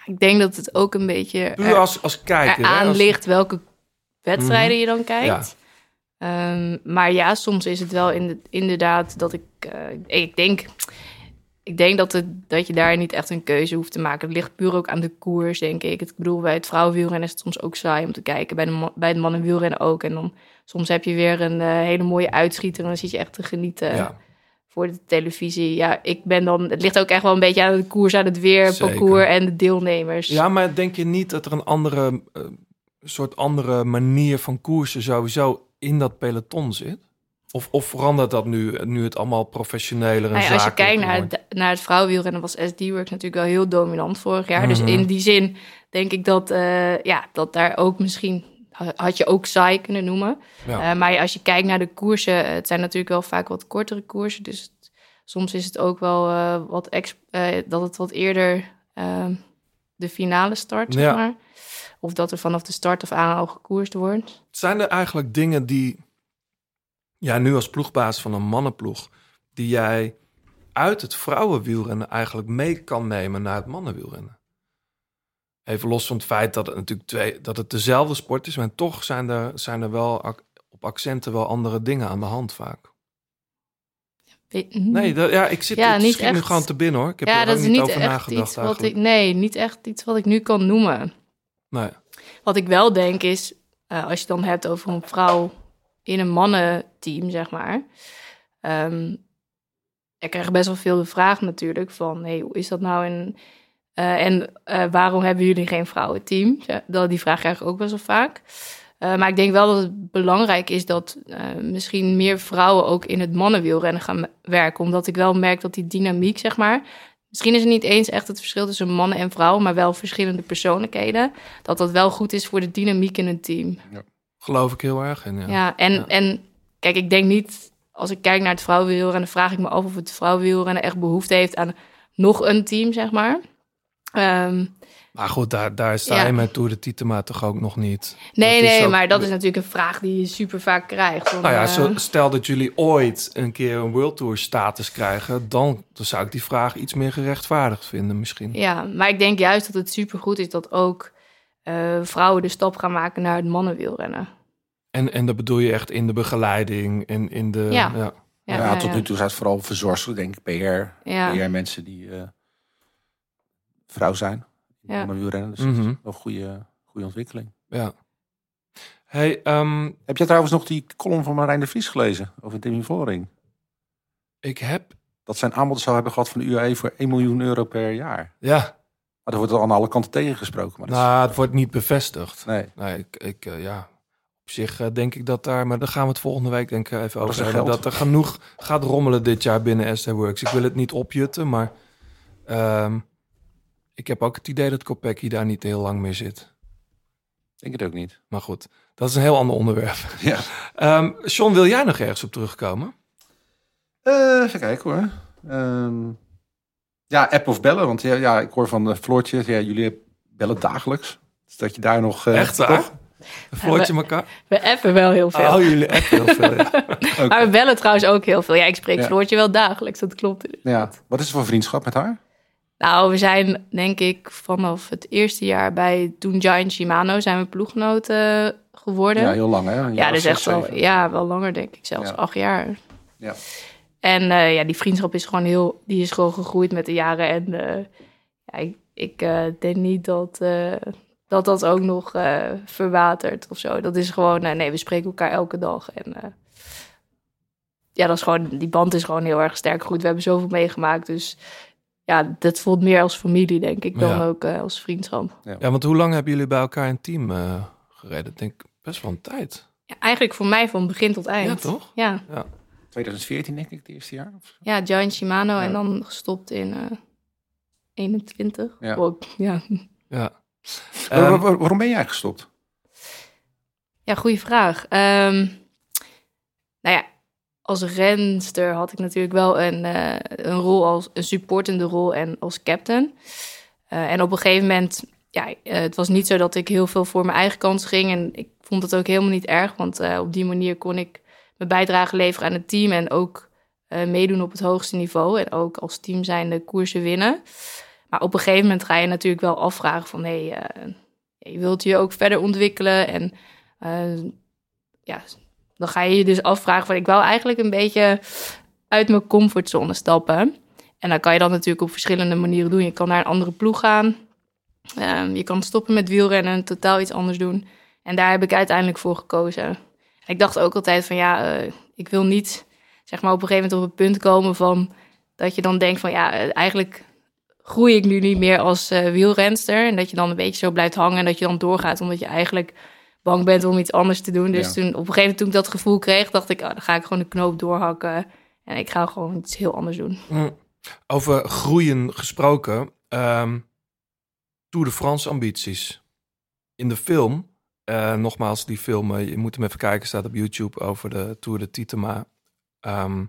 Ik denk dat het ook een beetje Puur er, als, als kijker. hè, als- ligt welke wedstrijden Mhm. je dan kijkt. Ehm, maar ja, soms is het wel in inderdaad dat ik... eh, ik denk... Ik denk dat, het, dat je daar niet echt een keuze hoeft te maken. Het ligt puur ook aan de koers, denk ik. Ik bedoel, bij het vrouwenwielrennen is het soms ook saai om te kijken. Bij de, bij de mannenwielrennen ook. En dan soms heb je weer een eh, hele mooie uitschieter... en dan zit je echt te genieten Ja, voor de televisie. Ja, ik ben dan... Het ligt ook echt wel een beetje aan de koers, aan het weer, Zeker. parcours en de deelnemers. ja, maar denk je niet dat er een andere, eh, soort andere manier van koersen sowieso in dat peloton zit? Of, of verandert dat nu, nu het allemaal professioneler en Nou ja, als je kijkt naar het, naar het vrouwenwielrennen was SD-Works natuurlijk wel heel dominant vorig jaar. Mhm. Dus in die zin denk ik dat, eh, ja, dat daar ook misschien... had je ook saai kunnen noemen. Ja. Eh, maar als je kijkt naar de koersen... het zijn natuurlijk wel vaak wat kortere koersen. Dus het- soms is het ook wel eh, wat... Ex, dat het wat eerder eh, de finale start, zeg Ja. maar. Of dat er vanaf de start af aan al gekoerst wordt. Zijn er eigenlijk dingen die, ja, nu als ploegbaas van een mannenploeg, die jij uit het vrouwenwielrennen eigenlijk mee kan nemen naar het mannenwielrennen? Even los van het feit dat het natuurlijk twee, dat het dezelfde sport is, maar toch zijn er, zijn er wel op accenten wel andere dingen aan de hand vaak. Weet- Nee, dat, ja, ik zit Ja, niet nu gewoon te binnen hoor. Ik heb ja, er dat niet niet over echt nagedacht iets wat ik... Nee, niet echt iets wat ik nu kan noemen. Wat ik wel denk is, eh, als je dan hebt over een vrouw in een mannenteam, zeg maar. Ehm, ik krijg best wel veel de vraag natuurlijk van, hey, hoe is dat nou? En, eh, en eh, waarom hebben jullie geen vrouwenteam? Ja, die vraag krijg ik ook best wel vaak. Maar ik denk wel dat het belangrijk is dat misschien meer vrouwen ook in het mannenwielrennen gaan werken. Omdat ik wel merk dat die dynamiek, zeg maar. Misschien is het niet eens echt het verschil tussen mannen en vrouwen, maar wel verschillende persoonlijkheden. Dat dat wel goed is voor de dynamiek in een team. Geloof ik heel erg in. Ja. Ja, en, Ja. en kijk, ik denk niet, als ik kijk naar het vrouwenwielrennen, vraag ik me af of het vrouwenwielrennen echt behoefte heeft aan nog een team, zeg maar. Ehm, Maar goed, daar, daar sta Ja. je met Tour de Titema toch ook nog niet. nee, Dat nee, ook- maar dat is natuurlijk een vraag die je super vaak krijgt. Van, Nou ja, eh, zo, stel dat jullie ooit een keer een World Tour status krijgen, dan, dan zou ik die vraag iets meer gerechtvaardigd vinden misschien. Ja, maar ik denk juist dat het supergoed is dat ook eh, vrouwen de stap gaan maken naar het mannenwielrennen. En, en dat bedoel je echt in de begeleiding en in de... Ja. ja. Ja, Ja, tot nu toe zijn het vooral verzorgers, denk ik, PR. Ja. PR-mensen die eh, vrouw zijn. Ja. Ja. wielrennen. Dus Mhm. dat is wel een goede, goede ontwikkeling. ja. Hey, ehm, Heb jij trouwens nog die column van Marijn de Vries gelezen over Demi Vollering? ik heb... Dat zijn aanbod zou hebben gehad van de UAE voor 1 miljoen euro per jaar. Ja, Maar er wordt al aan alle kanten tegengesproken. Maar dat is- nou, het wordt niet bevestigd. nee. Nee, ik, ik eh, ja... Op zich eh, denk ik dat daar, maar daar gaan we het volgende week denk ik even over er hebben. Dat er genoeg gaat rommelen dit jaar binnen ST Works. Ik wil het niet opjutten, maar ehm, ik heb ook het idee dat Kopecky daar niet heel lang meer zit. Ik denk het ook niet. Maar goed, dat is een heel ander onderwerp. Ja. Ehm John, wil jij nog ergens op terugkomen? Eh, even kijken hoor. Ehm, ja, app of bellen. Want ja, ja ik hoor van de Floortje, ja, jullie bellen dagelijks. Dus dat je daar nog... eh, Echt waar? toch? Floortje elkaar? We appen wel heel veel. Oh, jullie app heel veel. ja. Maar we bellen trouwens ook heel veel. Ja, ik spreek Ja. Floortje wel dagelijks, dat klopt. Ja. Wat is er voor vriendschap met haar? Nou, we zijn denk ik vanaf het eerste jaar bij toen Giant Shimano zijn we ploeggenoten geworden. Ja, heel lang hè? Een Ja, of echt wel, ja, wel langer denk ik, zelfs Ja. acht jaar. Ja. En eh, ja, die vriendschap is gewoon heel, die is gewoon gegroeid met de jaren. En eh, ja, ik, ik eh, denk niet dat, dat dat ook nog verwatert of zo. Dat is gewoon, nee, we spreken elkaar elke dag. En ja, dat is gewoon, die band is gewoon heel erg sterk gegroeid. We hebben zoveel meegemaakt, dus ja, dat voelt meer als familie, denk ik, dan Ja. ook eh, als vriendschap. ja, want hoe lang hebben jullie bij elkaar een team eh, gereden? Ik denk best wel een tijd. Ja, eigenlijk voor mij van begin tot eind. Ja, toch? Ja, 2014 denk ik, het eerste jaar. Of zo. ja Giant Shimano Ja. en dan gestopt in eh 21. Ja. Wow, ja. Ja. Ehm, waar- waar- waarom ben jij gestopt? Ja, goede vraag. Ehm, als renster had ik natuurlijk wel een, eh, een rol als een supportende rol en als captain. Eh, en op een gegeven moment, ja, eh, het was niet zo dat ik heel veel voor mijn eigen kans ging. En ik vond het ook helemaal niet erg, want op die manier kon ik mijn bijdrage leveren aan het team en ook meedoen op het hoogste niveau. En ook als team zijn de koersen winnen. Maar op een gegeven moment ga je natuurlijk wel afvragen van... hé, hey, je wilt je ook verder ontwikkelen en... ja, dan ga je je dus afvragen van ik wou eigenlijk een beetje uit mijn comfortzone stappen. En dan kan je dat natuurlijk op verschillende manieren doen. Je kan naar een andere ploeg gaan. Ehm, je kan stoppen met wielrennen en totaal iets anders doen. En daar heb ik uiteindelijk voor gekozen. En ik dacht ook altijd van ja, eh, ik wil niet zeg maar op een gegeven moment op het punt komen van dat je dan denkt van ja, eh, eigenlijk groei ik nu niet meer als eh, wielrenster. En dat je dan een beetje zo blijft hangen en dat je dan doorgaat omdat je eigenlijk bang bent om iets anders te doen. Dus Ja. toen op een gegeven moment toen ik dat gevoel kreeg, dacht ik, oh, dan ga ik gewoon de knoop doorhakken. En ik ga gewoon iets heel anders doen. Mm. Over groeien gesproken. ehm Tour de France ambities. In de film, eh, nogmaals, die film, eh, je moet hem even kijken, staat op YouTube over de Tour de Titema. Ehm,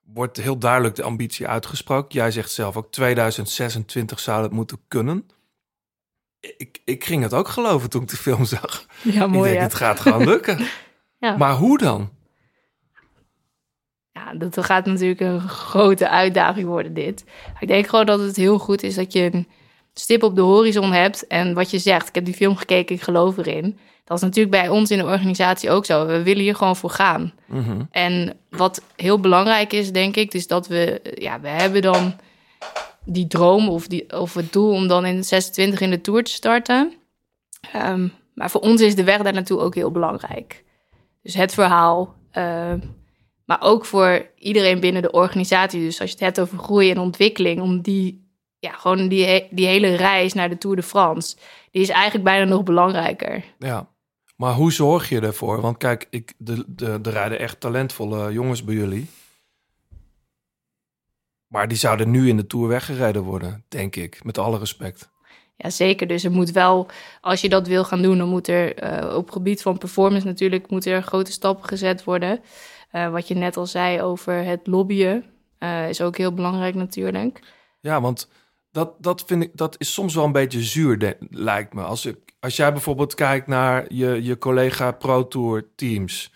wordt heel duidelijk de ambitie uitgesproken. Jij zegt zelf ook 2026 zou het moeten kunnen. Ik, ik ging het ook geloven toen ik de film zag. Ja, ik mooi denk, hè? het gaat gewoon lukken. Ja. Maar hoe dan? Ja, dat gaat natuurlijk een grote uitdaging worden dit. Ik denk gewoon dat het heel goed is dat je een stip op de horizon hebt. En wat je zegt, ik heb die film gekeken, ik geloof erin. Dat is natuurlijk bij ons in de organisatie ook zo. We willen hier gewoon voor gaan. Mhm. En wat heel belangrijk is, denk ik, is dat we, ja, we hebben dan die droom of, die, of het doel om dan in 26 in de Tour te starten. Ehm, maar voor ons is de weg daar naartoe ook heel belangrijk. Dus het verhaal. ehm, Maar ook voor iedereen binnen de organisatie. Dus als je het hebt over groei en ontwikkeling, om die, ja, gewoon die, die hele reis naar de Tour de France, die is eigenlijk bijna nog belangrijker. Ja. Maar hoe zorg je ervoor? Want kijk, ik, de, de, er rijden echt talentvolle jongens bij jullie. Maar die zouden nu in de Tour weggereden worden, denk ik. Met alle respect. Ja, zeker. Dus er moet wel, als je dat wil gaan doen, dan moet er eh, op gebied van performance natuurlijk moeten er grote stappen gezet worden. Eh, wat je net al zei over het lobbyen, eh, is ook heel belangrijk natuurlijk. Ja, want dat, dat vind ik, dat is soms wel een beetje zuur, lijkt me. Als, ik, als jij bijvoorbeeld kijkt naar je, je collega Pro Tour teams,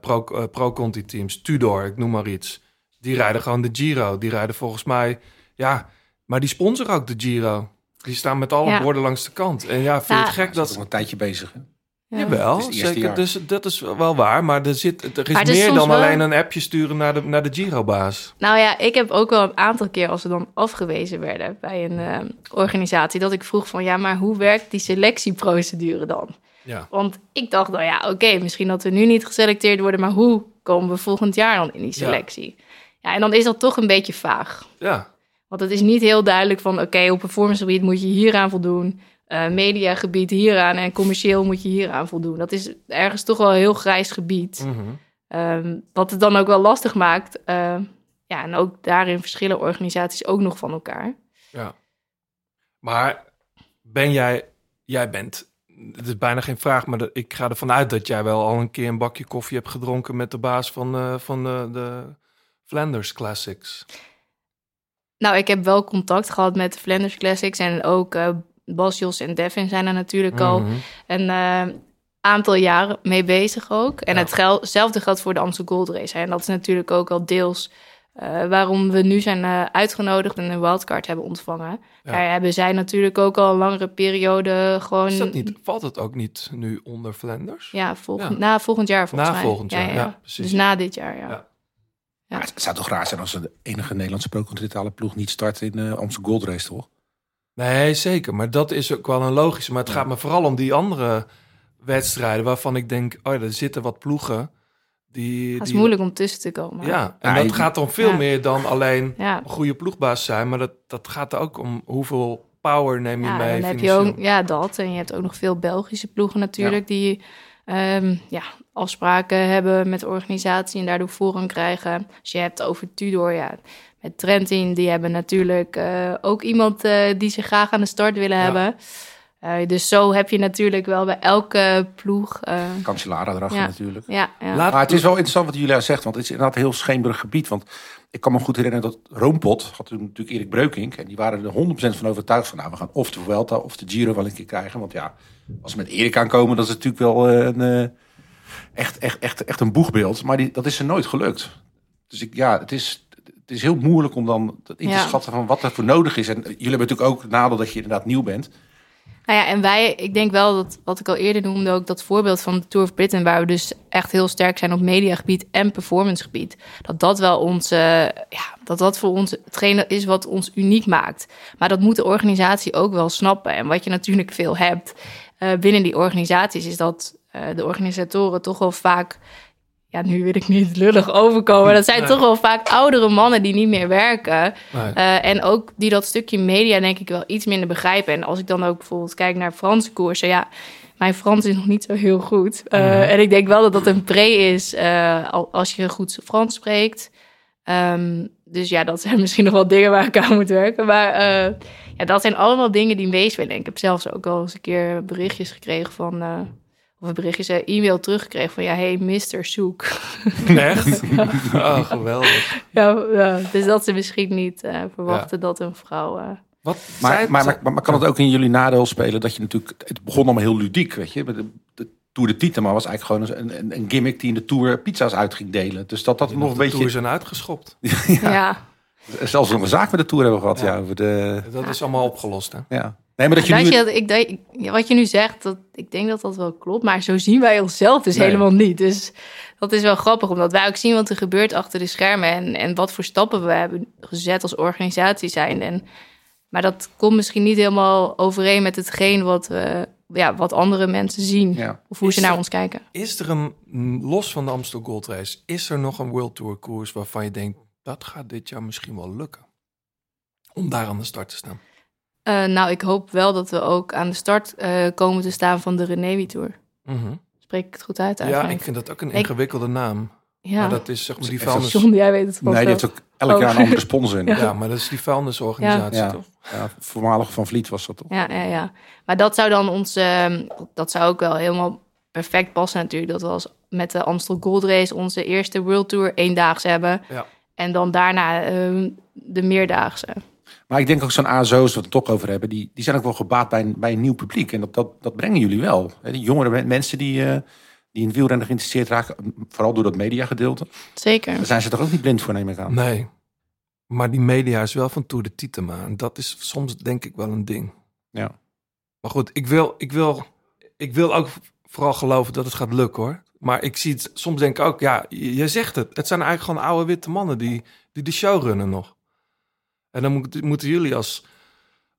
Pro, Pro Conti teams, Tudor, ik noem maar iets. Die rijden gewoon de Giro. Die rijden volgens mij, ja, maar die sponsoren ook de Giro. Die staan met alle Ja. borden langs de kant. En ja, vind je Ja. het gek Dat is dat... nog een tijdje bezig. Hè? Ja. Jawel, zeker. jaar. Dus dat is wel waar. Maar er, zit, er is Maar het is meer dan wel- alleen een appje sturen naar de, naar de Giro-baas. Nou ja, ik heb ook wel een aantal keer als we dan afgewezen werden bij een eh, organisatie, dat ik vroeg van ja, maar hoe werkt die selectieprocedure dan? Ja. Want ik dacht nou ja, oké, misschien dat we nu niet geselecteerd worden, maar hoe komen we volgend jaar dan in die selectie? Ja, en dan is dat toch een beetje vaag. Ja, Want het is niet heel duidelijk van oké, op performancegebied moet je hieraan voldoen. eh mediagebied hieraan en commercieel moet je hieraan voldoen. Dat is ergens toch wel een heel grijs gebied. Mhm. Ehm, wat het dan ook wel lastig maakt. eh, ja, en ook daarin verschillen organisaties ook nog van elkaar. Ja. Maar ben jij, jij bent, het is bijna geen vraag, maar de- ik ga ervan uit dat jij wel al een keer een bakje koffie hebt gedronken met de baas van, eh, van de, de Flanders Classics. Nou, ik heb wel contact gehad met de Flanders Classics. En ook eh Bas, Jos en Devin zijn er natuurlijk al Mhm. een eh, aantal jaren mee bezig ook. En Ja. het gel- hetzelfde geldt voor de Amstel Gold Race. hè. En dat is natuurlijk ook al deels eh, waarom we nu zijn uitgenodigd en een wildcard hebben ontvangen. Ja. Daar hebben zij natuurlijk ook al een langere periode gewoon... Is dat niet, valt het ook niet nu onder Flanders? Ja, volgend, Ja. na volgend jaar volgens Na mij. volgend jaar, ja, precies. Dus na dit jaar, ja. Ja. Ja. Maar het zou toch raar zijn als de enige Nederlandse pro-continentale ploeg niet start in de Amsterdam Gold Race, toch? Nee, zeker. Maar dat is ook wel een logische. Maar het gaat me vooral om die andere wedstrijden waarvan ik denk, oh, ja, er zitten wat ploegen die... Het is die- moeilijk om tussen te komen. Ja, en Ja, dat je- gaat om veel Ja. meer dan alleen Ja. een goede ploegbaas zijn. Maar dat, dat gaat er ook om hoeveel power neem je Ja, mee dan heb je ook ja, dat. En je hebt ook nog veel Belgische ploegen natuurlijk die ehm, ja, afspraken hebben met de organisatie en daardoor voorrang krijgen. Als je hebt over Tudor, ja, met Trentin, die hebben natuurlijk eh, ook iemand eh, die ze graag aan de start willen Ja. hebben. Eh, dus zo heb je natuurlijk wel bij elke ploeg. eh, Cancellara erachter Ja. natuurlijk. ja, ja. Laat- Maar het is wel interessant wat Julia zegt, want het is inderdaad een heel schemerig gebied. Want ik kan me goed herinneren dat Roompot, had toen natuurlijk Erik Breukink, en die waren er 100% van overtuigd van, nou, we gaan of de Vuelta of de Giro wel een keer krijgen. Want ja, als ze met Erik aankomen, dat is natuurlijk wel een, eh, echt, echt, echt, echt een boegbeeld. Maar die, dat is er nooit gelukt. Dus ik, ja, het is, het is heel moeilijk om dan in te Ja. schatten van wat er voor nodig is. En jullie hebben natuurlijk ook het nadeel dat je inderdaad nieuw bent. Nou ja, en wij, ik denk wel dat, wat ik al eerder noemde, ook dat voorbeeld van de Tour of Britain, waar we dus echt heel sterk zijn op mediagebied en performancegebied, dat dat wel ons, ja, dat dat voor ons hetgene is wat ons uniek maakt. Maar dat moet de organisatie ook wel snappen. En wat je natuurlijk veel hebt eh, binnen die organisaties, is dat de organisatoren toch wel vaak ja, nu wil ik niet lullig overkomen. Dat zijn Nee. toch wel vaak oudere mannen die niet meer werken. Nee. Eh, en ook die dat stukje media denk ik wel iets minder begrijpen. En als ik dan ook bijvoorbeeld kijk naar Franse koersen, ja, mijn Frans is nog niet zo heel goed. Eh. En ik denk wel dat dat een pre is eh, al- als je goed Frans spreekt. Ehm, dus ja, dat zijn misschien nog wel dingen waar ik aan moet werken. Maar eh, ja, dat zijn allemaal dingen die meespelen. En ik heb zelfs ook al eens een keer berichtjes gekregen van... of een berichtjes, een e-mail teruggekregen van... ja, hey, mister, zoek. Echt? Oh, geweldig. ja, ja, dus dat ze misschien niet eh, verwachten dat een vrouw... eh, Wat Maar, zei- maar, maar, maar kan het ook in jullie nadeel spelen dat je natuurlijk... Het begon allemaal heel ludiek, weet je. De, de Tour de Tietema was eigenlijk gewoon een, een, een gimmick die in de Tour pizza's uit ging delen. Dus dat dat nog een de beetje... Tour zijn uitgeschopt. ja. Zelfs nog een zaak met de Tour hebben we gehad, Ja. ja. over de, Dat is allemaal opgelost, hè? ja. Nee, maar dat je Dat nu... je, ik, denk- wat je nu zegt, dat, ik denk dat dat wel klopt. Maar zo zien wij onszelf dus Nee. helemaal niet. Dus dat is wel grappig, omdat wij ook zien wat er gebeurt achter de schermen. En, en wat voor stappen we hebben gezet als organisatie zijn. En, maar dat komt misschien niet helemaal overeen met hetgeen wat we ja, wat andere mensen zien. Ja. Of hoe Is ze naar er- ons kijken. Is er een, los van de Amstel Gold Race, is er nog een World Tour koers waarvan je denkt, dat gaat dit jaar misschien wel lukken? Om daar aan de start te staan. Eh, nou, ik hoop wel dat we ook aan de start eh, komen te staan van de Renewi Tour. Mhm. Spreek ik het goed uit Ja, eigenlijk? ik vind dat ook een Ik- ingewikkelde naam. Ja, Maar dat is zeg maar die vuilnis... John, jij weet het wel. Nee, die heeft ook elk jaar een Oh. andere sponsor in. Ja. Ja, maar dat is die vuilnisorganisatie, Ja. toch? Ja, voormalig van Vliet was dat toch? Ja, ja, ja. Maar dat zou dan ons... ehm, dat zou ook wel helemaal perfect passen natuurlijk. Dat we als met de Amstel Gold Race onze eerste World Tour eendaagse hebben. Ja. En dan daarna ehm, de meerdaagse. Maar ik denk ook zo'n ASO's, wat we het toch over hebben, die, die zijn ook wel gebaat bij een, bij een nieuw publiek. En dat, dat, dat brengen jullie wel. Hè, Die jongere men- mensen die, eh, die in het wielrennen geïnteresseerd raken, vooral door dat mediagedeelte, Zeker. daar zijn ze toch ook niet blind voor, neem ik aan. Nee. Maar die media is wel van Tour de Titema. En dat is soms denk ik wel een ding. Ja. Maar goed, ik wil, ik wil, ik wil ook vooral geloven dat het gaat lukken hoor. Maar ik zie het, soms denk ik ook, ja, je je zegt het. Het zijn eigenlijk gewoon oude witte mannen die, die de show runnen nog. En dan moet- moeten jullie als,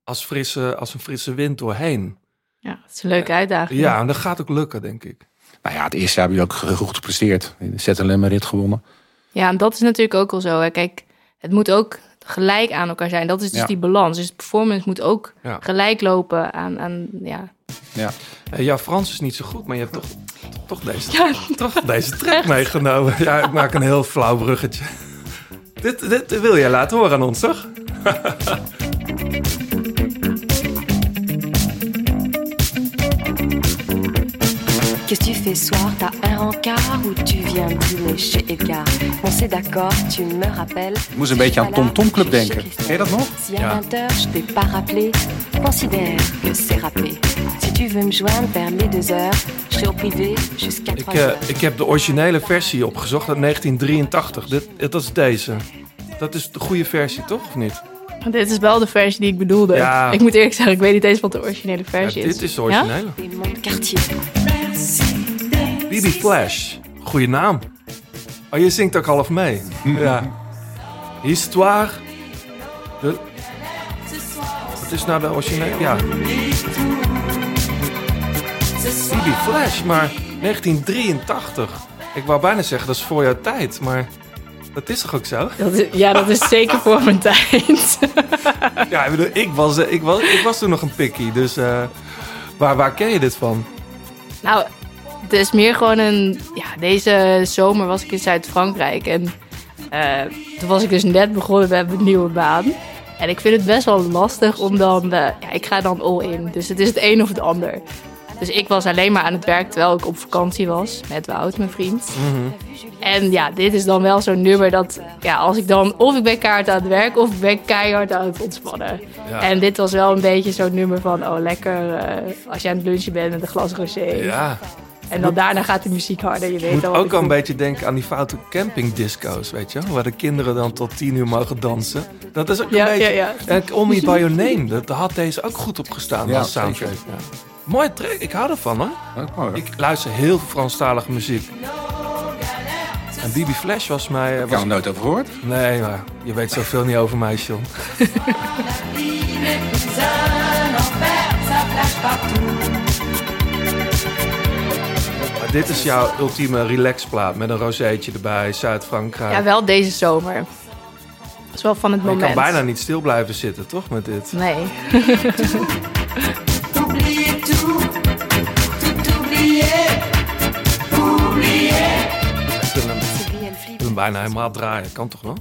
als, frisse, als een frisse wind doorheen. Ja, het is een leuke uitdaging. Ja, en dat gaat ook lukken, denk ik. Nou ja, het eerste jaar hebben jullie ook goed gepresteerd. In de ZLM rit gewonnen. Ja, en dat is natuurlijk ook al zo. Hè. Kijk, het moet ook gelijk aan elkaar zijn. Dat is dus Ja. die balans. Dus de performance moet ook Ja. gelijk lopen aan, aan ja. Ja. Eh, ja, Frans is niet zo goed, maar je hebt toch, toch, deze, Ja. toch deze track meegenomen. Ja, ik maak een heel flauw bruggetje. Dit, dit wil jij laten horen aan ons, toch? Qu'est-ce que tu fais soir T'as un rencard ou tu viens dîner chez Edgar On s'est d'accord, tu me rappelles. Ik moest een beetje aan Tom Tom Club denken. Ken je dat nog? Si à Ja. 20h je t'ai pas rappelé, considère que c'est râpé. Si tu veux me joindre vers les 2 heures, je serai au privé jusqu'à 3 Ik, eh, heures. ik heb de originele versie opgezocht uit 1983. Dit, dat is deze. Dat is de goede versie, toch? Of niet? Dit is wel de versie die ik bedoelde. Ja. Ik moet eerlijk zeggen, ik weet niet eens wat de originele Ja, versie is. dit is de Ja? originele. Et Bibi Flash. Goeie naam. Oh, je zingt ook half mee. ja. Histoire. De... Wat is nou de originele? Ja. Bibi Flash, maar 1983. Ik wou bijna zeggen, dat is voor jouw tijd, maar dat is toch ook zo? Dat is- ja, dat is zeker voor mijn tijd. Ja, ik bedoel, ik was, eh, ik was, ik was toen nog een pikkie, dus eh, waar, waar ken je dit van? nou, het is meer gewoon een... Ja, deze zomer was ik in Zuid-Frankrijk. En eh, toen was ik dus net begonnen met mijn nieuwe baan. En ik vind het best wel lastig om dan... eh, ja, ik ga dan all in. Dus het is het een of het ander. Dus ik was alleen maar aan het werk terwijl ik op vakantie was. Met Wout, mijn vriend. En ja, dit is dan wel zo'n nummer dat... Ja, als ik dan... Of ik ben kaart aan het werk of ik ben keihard aan het ontspannen. Ja. En dit was wel een beetje zo'n nummer van... Oh, lekker eh, als je aan het lunchen bent met een glas rosé. Ja, En dan daarna gaat de muziek harder. Je weet moet al wat ook al een beetje denken aan die foute campingdisco's, weet je? Waar de kinderen dan tot tien uur mogen dansen. Dat is ook een Ja, beetje... ja, ja. En Call Me By Your Name, dat daar had deze ook goed op gestaan Ja, als soundtrack. Ja. Mooie track, ik hou ervan hoor. Mooi. Ik luister heel veel Franstalige muziek. En Bibi Flash was mij... Ik Was... heb er nooit over gehoord. Nee, maar je weet zoveel niet over mij, John. Dit is jouw ultieme relaxplaat met een rozeetje erbij, Zuid-Frankrijk. Ja, wel deze zomer. Dat is wel van het Maar je moment. kan bijna niet stil blijven zitten, toch, met dit? Nee. Bijna helemaal draaien, kan toch wel?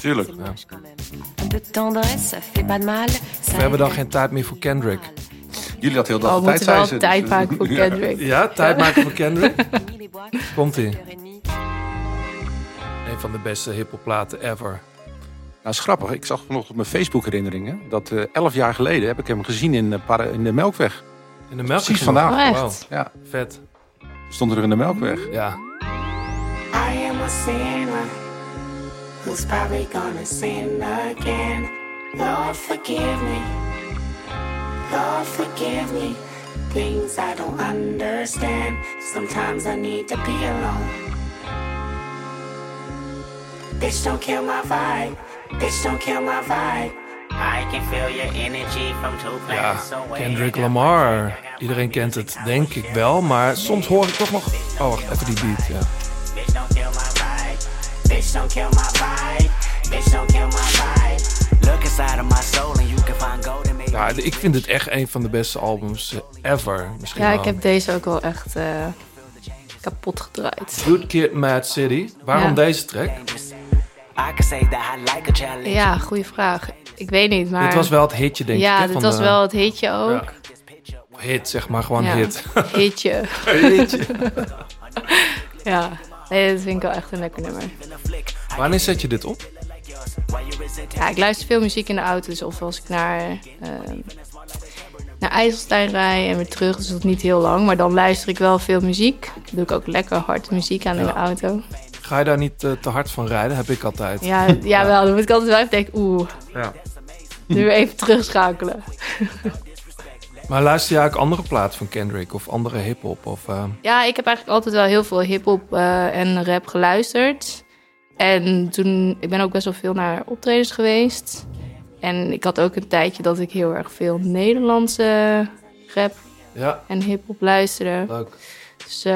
Tuurlijk. c'est moche quand même. Un peu de tendresse, ça fait pas de mal. Ça We hebben dan geen tijd meer voor Kendrick. Jullie hadden heel Oh, dag we tijd, moeten zei ze. tijd Dus- maken voor Ja. Kendrick. Ja, tijd maken voor Kendrick. Komt-ie. 7h30. Een van de beste hiphopplaten ever. Nou, is grappig. Ik zag vanochtend op mijn Facebook herinneringen dat eh, elf jaar geleden heb ik hem gezien in, Para- in de Melkweg. In de melk. Precies vandaag. Oh? Wow, Ja, vet. stond er in de Melkweg. Ja. I am a sinner who's probably gonna sin again. Lord, forgive me. Lord, forgive me. Things I don't understand. Sometimes I need to be alone. Bitch, don't kill my vibe. Bitch, don't kill my vibe. I can feel your energy from two Ja, planets away. Kendrick Lamar. Iedereen kent het, denk ik wel. Maar soms hoor ik toch nog... Oh, wacht, even die beat, ja. Bitch, don't kill my vibe. Bitch, don't kill my vibe. Bitch, don't kill my vibe. Look inside of my soul and you can find gold in me. Ja, ik vind het echt een van de beste albums eh, ever. Misschien Ja, wel. ik heb deze ook wel echt eh, kapot gedraaid. Good Kid, Mad City. Waarom Ja. deze track? I can say that I like a challenge. Ja, goede vraag. Ik weet niet, maar... Dit was wel het hitje, denk ik. Ja, dit van was de- wel het hitje ook. Ja. Hit, zeg maar, gewoon Ja. hit. Hitje. Hitje. ja, nee, dat vind ik wel echt een lekker nummer. Wanneer zet je dit op? Ja, ik luister veel muziek in de auto. Dus of als ik naar, ehm, naar IJsselstein rij en weer terug. Dus dat is niet heel lang. Maar dan luister ik wel veel muziek. Dan doe ik ook lekker hard muziek aan in de auto. Ga je daar niet eh, te hard van rijden? Heb ik altijd. Ja, ja, wel. Dan moet ik altijd wel even denken, oeh, Ja. nu weer even terugschakelen. Maar luister je ook andere platen van Kendrick of andere hip-hop? Of, eh, Ja, ik heb eigenlijk altijd wel heel veel hip-hop eh, en rap geluisterd. En toen, ik ben ook best wel veel naar optredens geweest. En ik had ook een tijdje dat ik heel erg veel Nederlandse rap Ja. en hip-hop luisterde. Leuk. Dus eh,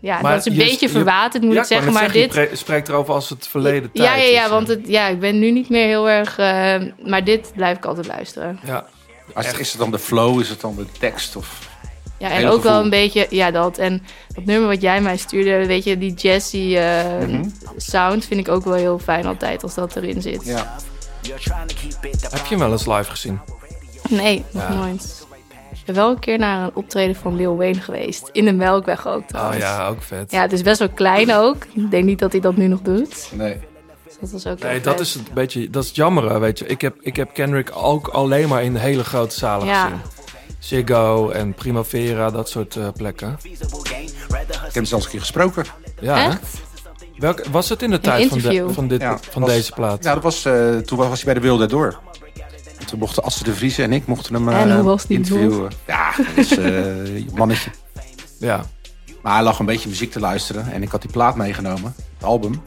ja, Maar dat is een je- beetje je- verwaterd, moet Ja, ik zeggen. Maar net dit. spreekt erover als het verleden Ja, tijd ja, ja, eh. want het, ja, ik ben nu niet meer heel erg. eh, maar dit blijf ik altijd luisteren. Ja. Als het, is het dan de flow, is het dan de tekst? Of... Ja, en ook wel een beetje, ja, dat. En dat nummer wat jij mij stuurde, weet je, die jazzy eh, Mhm. sound vind ik ook wel heel fijn altijd als dat erin zit. Ja. Heb je hem wel eens live gezien? Nee, nog Ja. nooit. Ik ben wel een keer naar een optreden van Lil Wayne geweest. In de Melkweg ook Oh trouwens. ja, ook vet. Ja, het is best wel klein ook. Ik denk niet dat hij dat nu nog doet. Nee. Dus dat was ook Nee, dat vet. is het beetje, dat is jammer, weet je. Ik heb, ik heb Kendrick ook alleen maar in de hele grote zalen Ja. gezien. Ziggo en Primavera, dat soort eh, plekken. Ik heb hem zelfs een keer gesproken. Ja? Echt? Welk, was het in de tijd van, de, van, dit, Ja, van was- deze plaat? Ja, dat was, eh, toen was hij bij de Wilde Door. En toen mochten Astrid de Vriezen en ik mochten hem eh, En hoe was die interviewen. Ja, dat is eh, een mannetje. Ja. Maar hij lag een beetje muziek te luisteren. En ik had die plaat meegenomen, het album.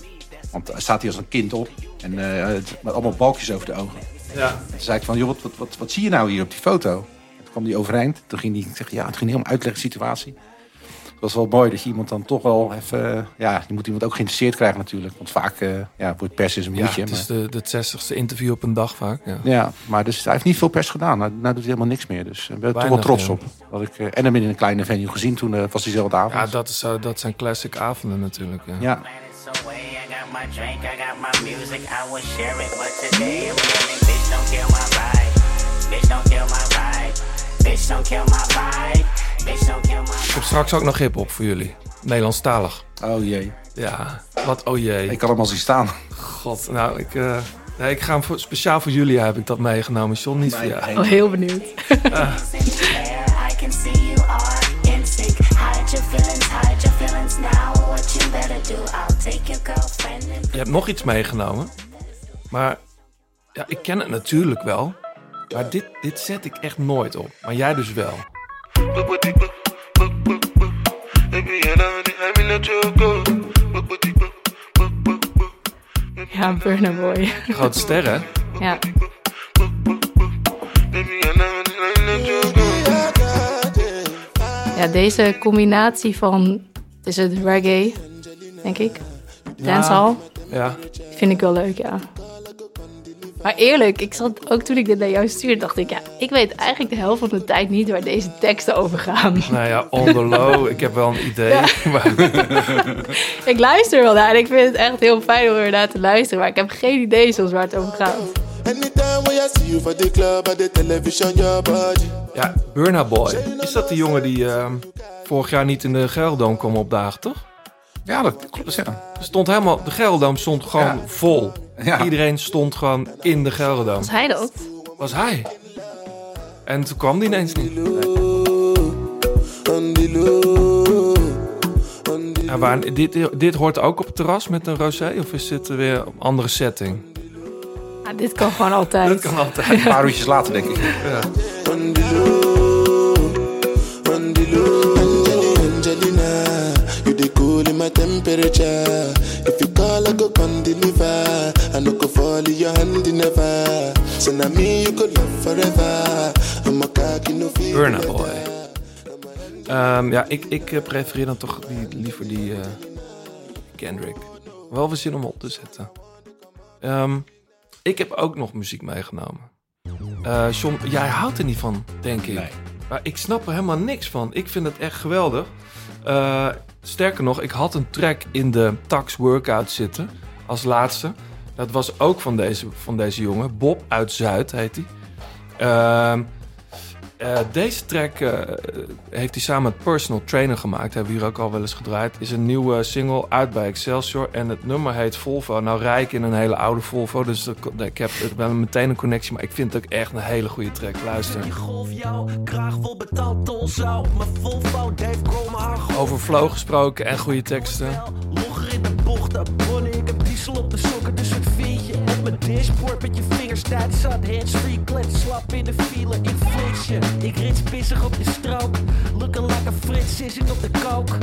Want hij staat hier als een kind op. En eh, het- met allemaal balkjes over de ogen. Ja. En toen zei ik van, joh, wat, wat, wat, wat zie je nou hier op die foto? Kwam hij overeind. Toen ging hij, ik zeg, ja, het ging helemaal uitleggen de situatie. Het was wel mooi dat je iemand dan toch wel even... eh, ja, je moet iemand ook geïnteresseerd krijgen natuurlijk. Want vaak eh, ja, wordt pers is een Ja, moedje. het is maar, de, de 60ste interview op een dag vaak. Ja. ja, maar dus, hij heeft niet veel pers gedaan. Nou, nou doet hij helemaal niks meer. Dus ik ben er toch wel trots ja. op. Dat ik, eh, en hem in een kleine venue gezien. Toen eh, was diezelfde avond. Ja, dat, is, eh, dat zijn classic avonden natuurlijk. Ja. Ja. away. I got my drink, I got my music, I will share it. But today I'm yelling, bitch, don't kill my vibe. Bitch, don't kill my vibe. Bitch, don't kill my vibe. Bitch, don't kill my Ik heb straks ook nog hip-hop voor jullie. Nederlandstalig. Oh jee. Ja, wat oh jee. Ik kan hem al zien staan. God, nou, ik, eh, nee, ik ga hem voor, speciaal voor jullie heb ik dat meegenomen. John, niet voor jou. Oh, heel benieuwd. And Je hebt nog iets meegenomen. Maar ja, ik ken het natuurlijk wel. Maar dit, dit zet ik echt nooit op. Maar jij dus wel. Ja, Burner Boy. Grote sterren. ja. Ja, deze combinatie van, is het reggae, denk ik, dancehall, Ja. vind ik wel leuk, ja. Maar eerlijk, ik zat ook toen ik dit naar jou stuurde, dacht ik, ja, ik weet eigenlijk de helft van de tijd niet waar deze teksten over gaan. Nou ja, on the low. Ik heb wel een idee. Maar, ik luister wel naar en ik vind het echt heel fijn om er naar te luisteren, maar ik heb geen idee soms waar het over gaat. Ja, Burna Boy. Is dat die jongen die ehm, vorig jaar niet in de Gelderdoom kwam opdagen, toch? Ja, dat klopt. Ja. Er stond helemaal, de Gelderdoom stond gewoon Ja. vol. Ja. Iedereen stond gewoon in de Gelderdoom. Was hij dat? Was hij. En toen kwam die ineens niet. Ja, waar, dit, dit hoort ook op het terras met een rosé? Of is dit weer een andere setting? Ja, dit kan gewoon altijd. Dat kan altijd. Een paar uurtjes later, denk ik. my temperature. If you call, I go come deliver. Me you could forever. I'm Burna Boy. Ehm, ja, ik, ik eh, prefereer dan toch die, liever die uh, Kendrick. Wel veel zin om op te zetten. Ehm, ik heb ook nog muziek meegenomen. Eh, John, jij houdt er niet van, denk ik. Nee. Maar ik snap er helemaal niks van. Ik vind het echt geweldig. Sterker nog, ik had een track in de Tax Workout zitten als laatste. Dat was ook van deze, van deze jongen. Bob uit Zuid heet hij. Ehm, eh, deze track eh, heeft hij samen met Personal Trainer gemaakt. Hebben we hier ook al wel eens gedraaid. Is een nieuwe single uit bij Excelsior. En het nummer heet Volvo. Nou rij ik in een hele oude Volvo. Dus dat- ik heb wel meteen een connectie. Maar ik vind het ook echt een hele goede track. Luister. Over flow gesproken en goede teksten. Logger in de bochten, bonnie, ik heb diesel op de dashboard met je vingers tijd zat, handsfree, klets, slap in de file, inflation. Ik rits pissig op je strook, looking like a Fritz, sissing op de coke.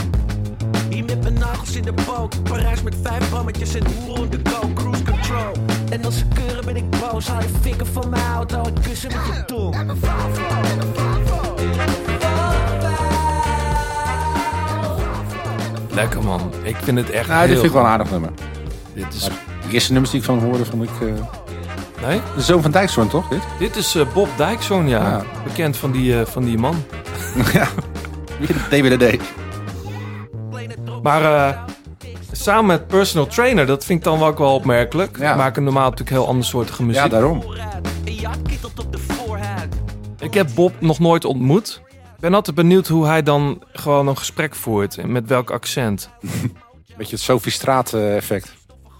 Hier met mijn nagels in de pook, Parijs met vijf bammetjes en hoeren op de go, cruise control. En als ze keuren ben ik boos, haal je fikken van mijn auto en kussen met je tong. Lekker man. Ik vind het echt Nou, dit heel vind ik wel een aardig nummer. Dit is... De eerste nummers die ik van hoorde, vond ik... eh, Nee? De Zoon van Dijkshoorn, toch? Dit? Dit is eh, Bob Dijkzoon, ja. Ja. Bekend van die, eh, van die man. ja. DWDD. Maar samen met Personal Trainer, dat vind ik dan wel ook wel opmerkelijk. Ja. Maken normaal natuurlijk heel andersoortige muziek. Ja, daarom. Ik heb Bob nog nooit ontmoet. Ik ben altijd benieuwd hoe hij dan gewoon een gesprek voert. En met welk accent. Beetje het Sophie Straat effect.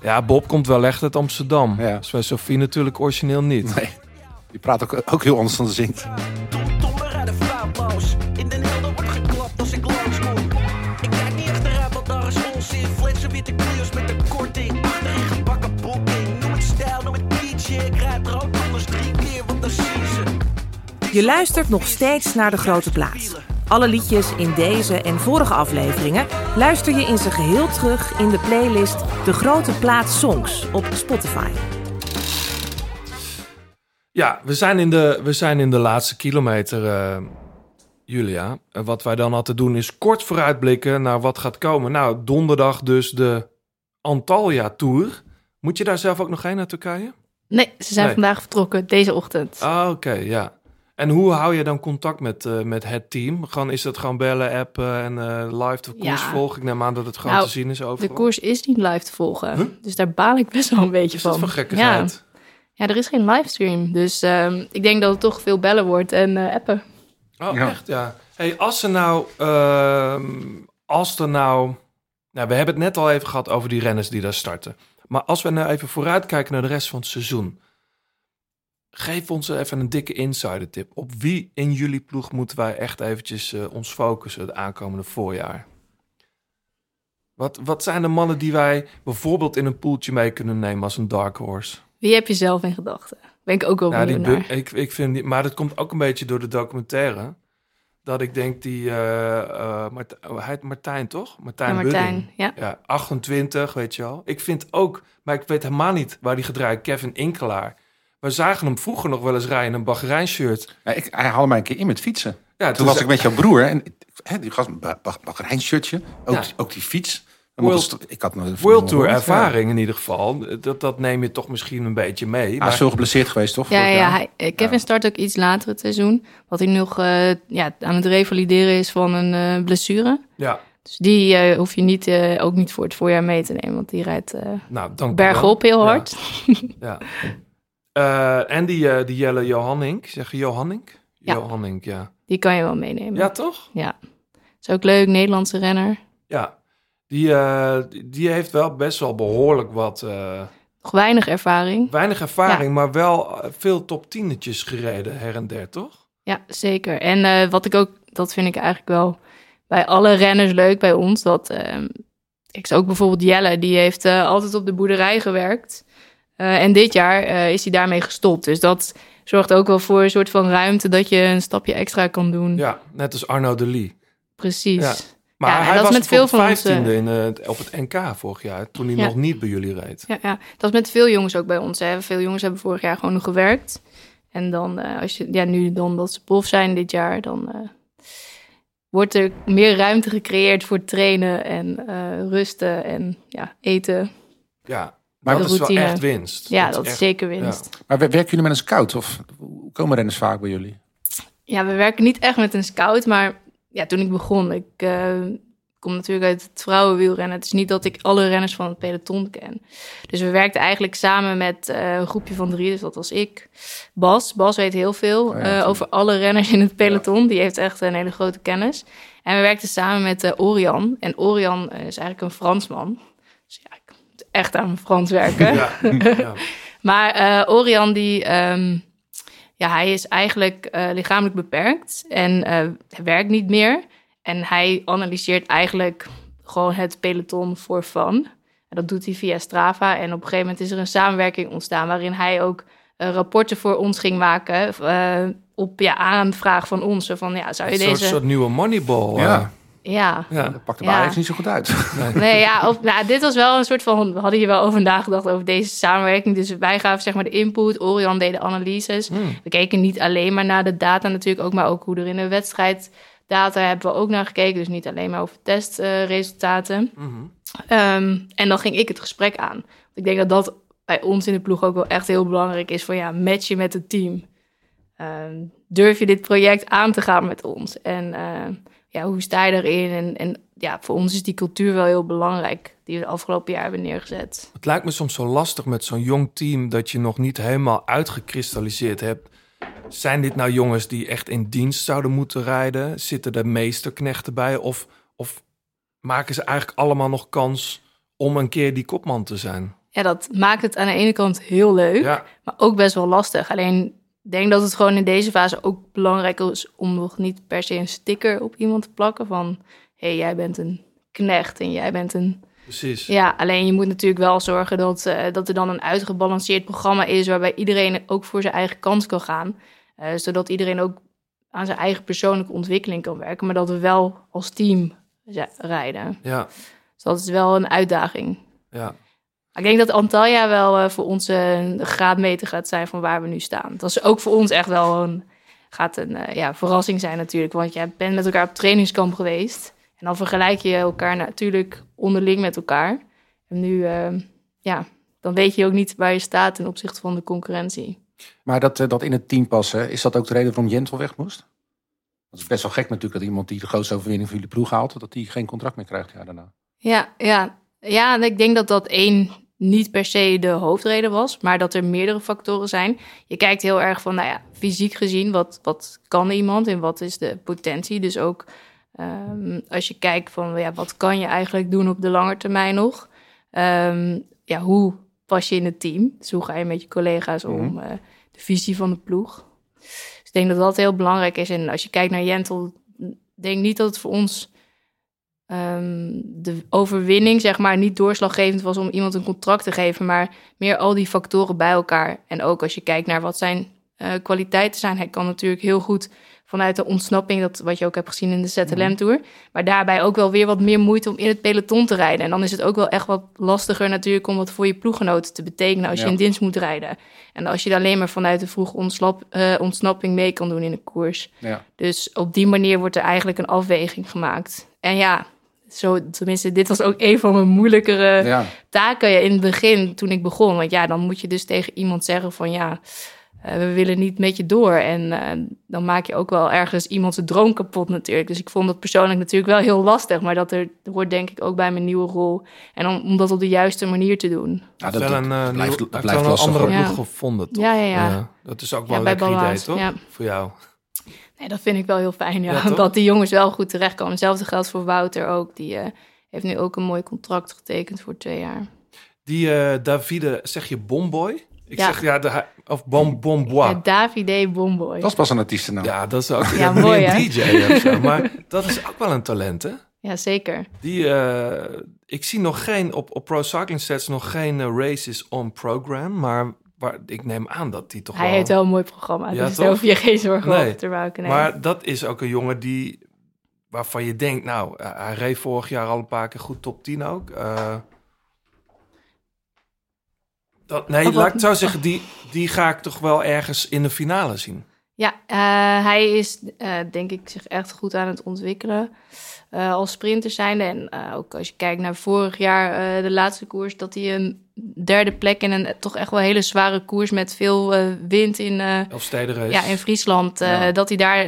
Ja, Bob komt wel echt uit Amsterdam. Ja. Dat is bij Sophie natuurlijk origineel niet. Nee. Die praat ook, ook heel anders dan ze zingt. Tomber rijden foutloos. In Den Helder wordt geklapt als ik langskom. Ik kijk niet achteruit, want daar is onzin. Flitsen witte Clio's met een korting. Achterin gebakken bokking. Noem het stijl, noem het DJ. Ik rijd rood anders drie keer, want dan zien ze. Je luistert nog steeds naar De Grote Plaats. Alle liedjes in deze en vorige afleveringen luister je in zijn geheel terug in de playlist De Grote Plaats Songs op Spotify. Ja, we zijn in de, we zijn in de laatste kilometer, eh, Julia. En wat wij dan altijd doen is kort vooruitblikken naar wat gaat komen. Nou, donderdag dus de Antalya Tour. Moet je daar zelf ook nog heen naar Turkije? Nee, ze zijn Nee. vandaag vertrokken, deze ochtend. Ah, oké, ja. En hoe hou je dan contact met, eh, met het team? Gewoon, is dat gewoon bellen, appen en eh, live de koers Ja. volgen? Ik neem aan dat het gewoon Nou, te zien is De overal. koers is niet live te volgen. Dus daar baal ik best wel een beetje Is van. gekkigheid? Ja. ja, er is geen livestream. Dus ehm, ik denk dat het toch veel bellen wordt en eh, appen. Oh, Ja. echt, ja. Hey, als er nou... ehm, als er nou... Nou, we hebben het net al even gehad over die renners die daar starten. Maar als we nou even vooruitkijken naar de rest van het seizoen. Geef ons even een dikke insider tip. Op wie in jullie ploeg moeten wij echt eventjes eh, ons focussen het aankomende voorjaar? Wat, wat zijn de mannen die wij bijvoorbeeld in een poeltje mee kunnen nemen als een dark horse? Wie heb je zelf in gedachten? Ben ik ook wel Ja, die benieuwd bu- naar. ik, ik vind die, maar dat komt ook een beetje door de documentaire. Dat ik denk die, eh eh, hij heet Martijn toch? Martijn, Ja, Martijn, Budding. ja. ja. 28, weet je wel. Ik vind ook, maar ik weet helemaal niet waar die gedraaid Kevin Inkelaar. We zagen hem vroeger nog wel eens rijden in een Bahrein shirt. Ja, ik, hij haalde mij een keer in met fietsen. Ja, Toen toen was ik met jouw broer en hè, die gast een Bahrein shirtje. Ook, Ja. ook die fiets. World- ik had nog World Tour Ja. ervaring in ieder geval. Dat, dat neem je toch misschien een beetje mee. Hij is veel geblesseerd geweest, toch? Ja, ja, hij, eh, Kevin start ook iets later het seizoen. Wat hij nog eh, ja, aan het revalideren is van een eh, blessure. ja. Dus die eh, hoef je niet, eh, ook niet voor het voorjaar mee te nemen. Want die rijdt eh, Nou, bergop heel Ja. hard. Ja. Eh, en die, eh, die Jelle Johannink. Zeg je Johannink? Ja. Johannink, ja. Die kan je wel meenemen. Ja, toch? Ja. Is ook leuk, Nederlandse renner. Ja. Die, eh, die- heeft wel best wel behoorlijk wat... Nog weinig ervaring. weinig ervaring, maar wel veel top tienetjes gereden her en der, toch? Ja, zeker. En wat ik ook, dat vind ik eigenlijk wel bij alle renners leuk bij ons. Dat ehm, ik zie ook bijvoorbeeld Jelle, die heeft altijd op de boerderij gewerkt. Eh, en dit jaar eh, is hij daarmee gestopt. Dus dat zorgt ook wel voor een soort van ruimte dat je een stapje extra kan doen. Ja, net als Arno de Lee. Precies. Ja. Maar Ja, hij dat was met veel van onze- vijftiende in, eh, op het NK vorig jaar, toen hij Ja. nog niet bij jullie reed. Ja, ja, dat is met veel jongens ook bij ons. Hè. Veel jongens hebben vorig jaar gewoon nog gewerkt. En dan, als je, ja, nu dan dat ze prof zijn dit jaar, dan, wordt er meer ruimte gecreëerd voor trainen en rusten en ja, eten. Ja, Maar dat is wel echt winst. Ja, dat, is zeker winst. Maar wer- werken jullie met een scout? Of hoe komen renners vaak bij jullie? Ja, we werken niet echt met een scout, maar ja, toen ik begon, ik eh, kom natuurlijk uit het vrouwenwielrennen. Het is niet dat ik alle renners van het peloton ken. Dus we werkten eigenlijk samen met eh, een groepje van drie, dus dat was ik. Bas, Bas weet heel veel Oh ja, eh, over alle renners in het peloton. Die heeft echt een hele grote kennis. En we werkten samen met Orian. En Orian is eigenlijk een Fransman. Dus ja, echt aan mijn Frans werken. Ja, ja. Maar eh, Orion, die, ehm, ja, hij is eigenlijk eh, lichamelijk beperkt en eh, werkt niet meer. En hij analyseert eigenlijk gewoon het peloton voor fun. En dat doet hij via Strava. En op een gegeven moment is er een samenwerking ontstaan waarin hij ook eh, rapporten voor ons ging maken. eh, op ja, aanvraag van ons. Van, ja, zou je Een soort, deze... soort nieuwe moneyball. Ja. Eh. Ja, ja. Dat pakt de Ja. Niet zo goed uit. Nee, ja, op, nou, dit was wel een soort van. We hadden hier wel over nagedacht over deze samenwerking. Dus wij gaven zeg maar de input, Orion deed de analyses. Hmm. We keken niet alleen maar naar de data natuurlijk, ook maar ook hoe er in de wedstrijd data hebben we ook naar gekeken. Dus niet alleen maar over testresultaten. Mhm. Ehm, en dan ging ik het gesprek aan. Want ik denk dat dat bij ons in de ploeg ook wel echt heel belangrijk is. Van ja, matchen met het team. Ehm, durf je dit project aan te gaan met ons? En ehm, ja, hoe sta je erin? En, en ja, voor ons is die cultuur wel heel belangrijk. Die we de afgelopen jaar hebben neergezet. Het lijkt me soms zo lastig met zo'n jong team dat je nog niet helemaal uitgekristalliseerd hebt. Zijn dit nou jongens die echt in dienst zouden moeten rijden? Zitten er meesterknechten bij? Of, of maken ze eigenlijk allemaal nog kans om een keer die kopman te zijn? Ja, dat maakt het aan de ene kant heel leuk, Ja. maar ook best wel lastig. Alleen denk dat het gewoon in deze fase ook belangrijk is om nog niet per se een sticker op iemand te plakken van hé, hey, jij bent een knecht en jij bent een Precies. Ja, alleen je moet natuurlijk wel zorgen dat, eh, dat er dan een uitgebalanceerd programma is waarbij iedereen ook voor zijn eigen kans kan gaan. Eh, zodat iedereen ook aan zijn eigen persoonlijke ontwikkeling kan werken, maar dat we wel als team rijden. Ja, Dus dat is wel een uitdaging. ja. Ik denk dat Antalya wel eh, voor ons een graadmeter gaat zijn van waar we nu staan. Dat is ook voor ons echt wel een, gaat een eh, ja, verrassing zijn natuurlijk. Want jij bent met elkaar op trainingskamp geweest. En dan vergelijk je elkaar natuurlijk onderling met elkaar. En nu, eh, ja, dan weet je ook niet waar je staat ten opzichte van de concurrentie. Maar dat, dat in het team passen, is dat ook de reden waarom Jentel weg moest? Dat is best wel gek natuurlijk dat iemand die de grootste overwinning van jullie ploeg haalt, dat die geen contract meer krijgt ja, daarna. Ja, ja. ja, en ik denk dat dat één niet per se de hoofdreden was, maar dat er meerdere factoren zijn. Je kijkt heel erg van, nou ja, fysiek gezien, wat, wat kan iemand en wat is de potentie? Dus ook ehm, als je kijkt van, ja, wat kan je eigenlijk doen op de lange termijn nog? Ehm, ja, hoe pas je in het team? Dus hoe ga je met je collega's om? Mhm. eh, de visie van de ploeg. Dus ik denk dat dat heel belangrijk is. En als je kijkt naar Jentel, denk niet dat het voor ons ehm, de overwinning, zeg maar, niet doorslaggevend was om iemand een contract te geven, maar meer al die factoren bij elkaar. En ook als je kijkt naar wat zijn eh, kwaliteiten zijn. Hij kan natuurlijk heel goed vanuit de ontsnapping, dat wat je ook hebt gezien in de ZLM Tour, maar daarbij ook wel weer wat meer moeite om in het peloton te rijden. En dan is het ook wel echt wat lastiger natuurlijk om wat voor je ploeggenoten te betekenen als je in dienst moet rijden. En als je alleen maar vanuit de vroege ontslap, eh, ontsnapping mee kan doen in de koers. Ja. Dus op die manier wordt er eigenlijk een afweging gemaakt. En ja, zo, tenminste, dit was ook een van mijn moeilijkere Ja. taken in het begin toen ik begon. Want ja, dan moet je dus tegen iemand zeggen van ja, eh, we willen niet met je door. En eh, dan maak je ook wel ergens iemand zijn droom kapot natuurlijk. Dus ik vond dat persoonlijk natuurlijk wel heel lastig. Maar dat er hoort denk ik ook bij mijn nieuwe rol. En om, om dat op de juiste manier te doen. Ja, Dat dat, wel dat een, blijft, dat wel een lastig. andere. Ja. ploeg gevonden, toch? Ja, ja, ja. Dat is ook Ja, wel een lekker idee, toch? ja. Voor jou. Nee, dat vind ik wel heel fijn. Ja. Dat die jongens wel goed terechtkomen. Hetzelfde geldt voor Wouter ook. Die eh, heeft nu ook een mooi contract getekend voor twee jaar. Die eh, Davide, zeg je Bomboy? Ik Ja. zeg ja, de, of Bom Bombois. Ja, Davide Bomboy. Dat is pas een artiestennaam. Ja, dat is ook Ja, mooi, een hè? DJ of zo. Maar dat is ook wel een talent, hè? Ja, zeker. Die, eh, ik zie nog geen, op, op Pro Cycling Stats nog geen races on program. Maar waar, ik neem aan dat die toch Hij wel... heeft wel een mooi programma. Ja, dus daar hoef je geen zorgen Nee. over te maken. Nee. Maar dat is ook een jongen die, waarvan je denkt, nou, hij reed vorig jaar al een paar keer goed top 10 ook. Eh, dat, nee, laat ik het zo zeggen, die, die ga ik toch wel ergens in de finale zien. Ja, eh, hij is eh, denk ik zich echt goed aan het ontwikkelen eh, als sprinter zijnde. En ook als je kijkt naar vorig jaar, de laatste koers, dat hij een derde plek in een toch echt wel hele zware koers met veel wind in, ja, in Friesland, Ja. dat hij daar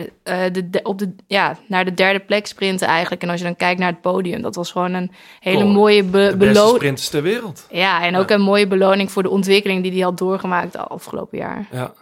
de, de- op de, ja, naar de derde plek sprintte eigenlijk. En als je dan kijkt naar het podium, dat was gewoon een hele Cool. mooie be- beloning. ter wereld. Ja, en ook een mooie beloning voor de ontwikkeling die hij had doorgemaakt de afgelopen jaar. Ja, ja. Ja,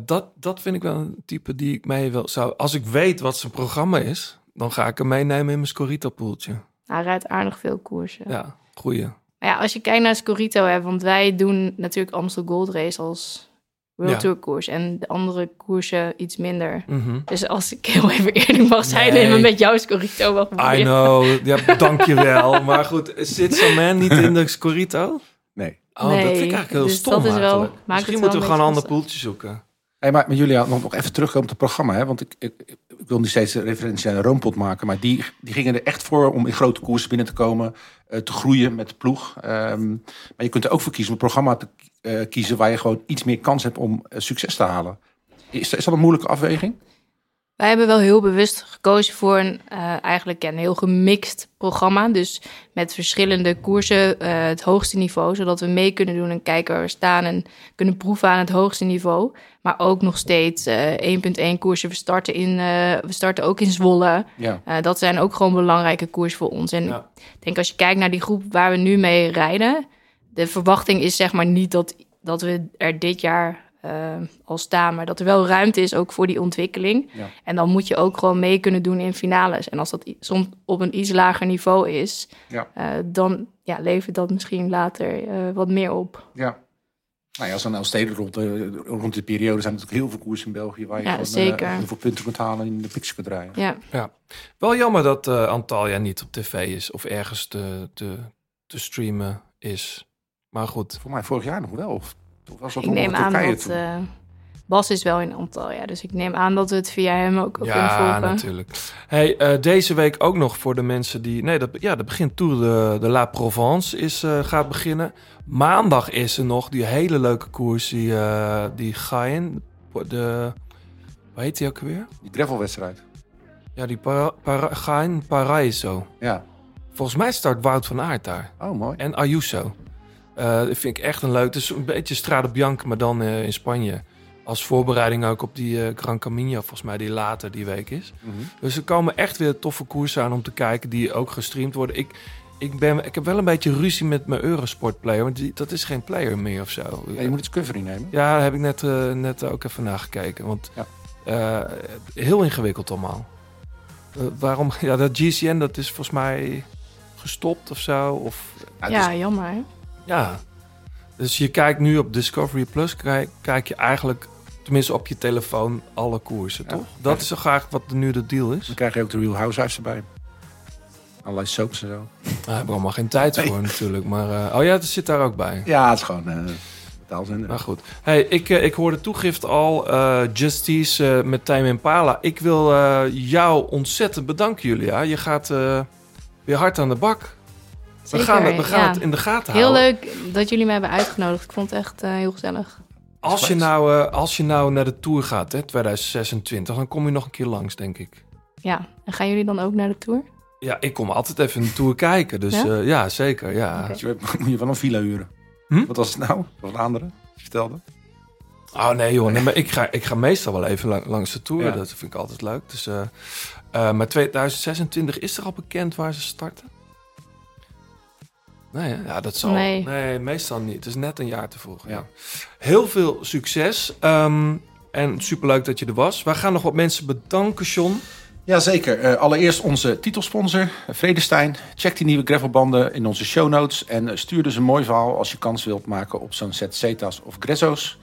Dat, dat vind ik wel een type die ik mee wil zou. Als ik weet wat zijn programma is, dan ga ik hem meenemen in mijn Scorito-poeltje. Hij rijdt aardig veel koersen. Ja, goeie. Maar ja, als je kijkt naar Scorito, hè, want wij doen natuurlijk Amstel Gold Race als World Ja. Tour koers en de andere koersen iets minder. Mhm. Dus als ik heel even eerlijk mag zijn, Nee. neem me met jouw Scorito wel voor I know, ja, dankjewel. maar goed, zit Saman niet in de Scorito? Nee. Oh, dat vind ik eigenlijk heel dus stom dat is wel- Misschien het moeten wel we gewoon een ander poeltje zoeken. Hey, maar met Julia, nog, even terugkomen op het programma. Hè? Want ik, ik, ik wil niet steeds referentie aan Roompot maken. Maar die, die gingen er echt voor om in grote koersen binnen te komen. eh, te groeien met de ploeg. Ehm, maar je kunt er ook voor kiezen om een programma te eh, kiezen... waar je gewoon iets meer kans hebt om eh, succes te halen. Is, is dat een moeilijke afweging? Wij hebben wel heel bewust gekozen voor een eh, eigenlijk een heel gemixt programma. Dus met verschillende koersen eh, het hoogste niveau. Zodat we mee kunnen doen en kijken waar we staan. En kunnen proeven aan het hoogste niveau. Maar ook nog steeds eh 1.1 koersen. We starten, in, eh, we starten ook in Zwolle. Ja. Eh, dat zijn ook gewoon belangrijke koers voor ons. En Ja. ik denk als je kijkt naar die groep waar we nu mee rijden. De verwachting is zeg maar niet dat, dat we er dit jaar eh, al staan. Maar dat er wel ruimte is ook voor die ontwikkeling. Ja. En dan moet je ook gewoon mee kunnen doen in finales. En als dat soms op een iets lager niveau is, Ja. eh, dan ja, levert dat misschien later eh, wat meer op. Ja. Nou ja, als dan steden rond, de- rond periode zijn er natuurlijk heel veel koersen in België... waar je Ja, gewoon zeker. heel veel punten kunt halen en in de picture kunt rijden. Ja. Ja. Wel jammer dat eh, Antalya niet op tv is of ergens te, te, te streamen is. Maar goed. Voor mij vorig jaar nog wel. Of, of was dat Ik neem aan dat eh, Bas is wel in Antalya. Dus ik neem aan dat we het via hem ook, ook kunnen Ja, volgen. natuurlijk. Hey, eh, deze week ook nog voor de mensen die... Nee, dat, ja, dat begint Tour de, de La Provence is, eh, gaat beginnen. Maandag is er nog die hele leuke koers, die, eh die Gain. De, hoe heet die ook weer? Die gravelwedstrijd. Ja, die para, para, Gain Paraiso. Ja. Volgens mij start Wout van Aert daar. Oh, mooi. En Ayuso. Eh, dat vind ik echt een leuk. Het is een beetje Strade Bianca, maar dan eh, in Spanje. Als voorbereiding ook op die eh, Gran Camino, volgens mij, die later die week is. Mhm. Dus er komen echt weer toffe koersen aan om te kijken, die ook gestreamd worden. Ik, ik, ben, ik heb wel een beetje ruzie met mijn Eurosport player, want die, dat is geen player meer of zo. Ja, je moet iets covering nemen. Ja, daar heb ik net, eh, net ook even nagekeken. Want Ja. eh, heel ingewikkeld allemaal. Eh, waarom? Ja, dat GCN, dat is volgens mij gestopt of zo. Of, Ja, jammer. Ja. Dus je kijkt nu op Discovery Plus, kijk, kijk je eigenlijk, tenminste op je telefoon, alle koersen, Ja. toch? Dat is zo graag wat nu de deal is. Dan krijg je ook de Real Housewives erbij. Allerlei soaps en zo. Daar hebben we allemaal geen tijd Nee. voor natuurlijk. Maar, eh, oh ja, het zit daar ook bij. Ja, het is gewoon betaalzender. Maar goed. Hey, ik, eh, ik hoorde toegift al. eh Justice met Time Impala. Ik wil jou ontzettend bedanken, Julia. Je gaat weer hard aan de bak. Zeker, we gaan, het- we gaan ja. het in de gaten Heel houden. leuk dat jullie mij hebben uitgenodigd. Ik vond het echt eh, heel gezellig. Als je, nou, eh, als je nou naar de Tour gaat, hè, 2026, dan kom je nog een keer langs, denk ik. Ja, en gaan jullie dan ook naar de tour? Ja, ik kom altijd even een Tour kijken. Dus Ja? ja, ja zeker. Ja. Dus je moet je wel een villa huren. Hm? Wat was het nou? Wat een andere? Vertelde. Oh nee joh, nee, maar ik, ga, ik ga meestal wel even lang- langs de Tour. Ja. Dat vind ik altijd leuk. Dus, eh, eh, maar 2026, is er al bekend waar ze starten? Nee, hè? ja, dat zal. Nee. Nee. meestal niet. Het is net een jaar te vroeg. Ja. Heel veel succes. ehm, en superleuk dat je er was. We gaan nog wat mensen bedanken, John. Jazeker. Eh allereerst onze titelsponsor, Vredestein. Check die nieuwe gravelbanden in onze show notes. En eh, stuur dus een mooi verhaal als je kans wilt maken op zo'n set Cetas of Grezzo's.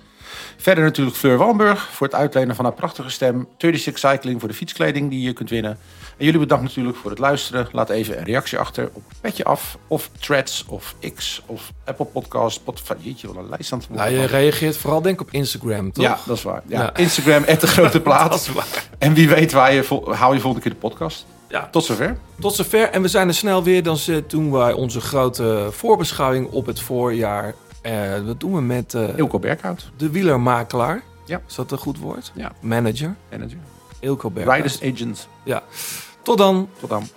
Verder natuurlijk Fleur Wallenburg voor het uitlenen van haar prachtige stem. 36 Cycling voor de fietskleding die je kunt winnen. En jullie bedankt natuurlijk voor het luisteren. Laat even een reactie achter op Petje Af of Threads of X of Apple Podcast. Spotify. Jeetje, wat een lijst aan het Nou, je reageert vooral denk ik op Instagram, toch? Ja, dat is waar. Ja, Ja. Instagram, at de grote plaat. Dat is waar. En wie weet waar je, hou je volgende keer de podcast. Ja. Tot zover. Tot zover. En we zijn er snel weer. Dan doen wij onze grote voorbeschouwing op het voorjaar. Eh dat doen we met eh, Ilko Berghout. de wielermakelaar. Ja. Is dat een goed woord? Ja. Manager. Manager. Ilko Berghuis. Riders Agent. Ja. Tot dan. Tot dan.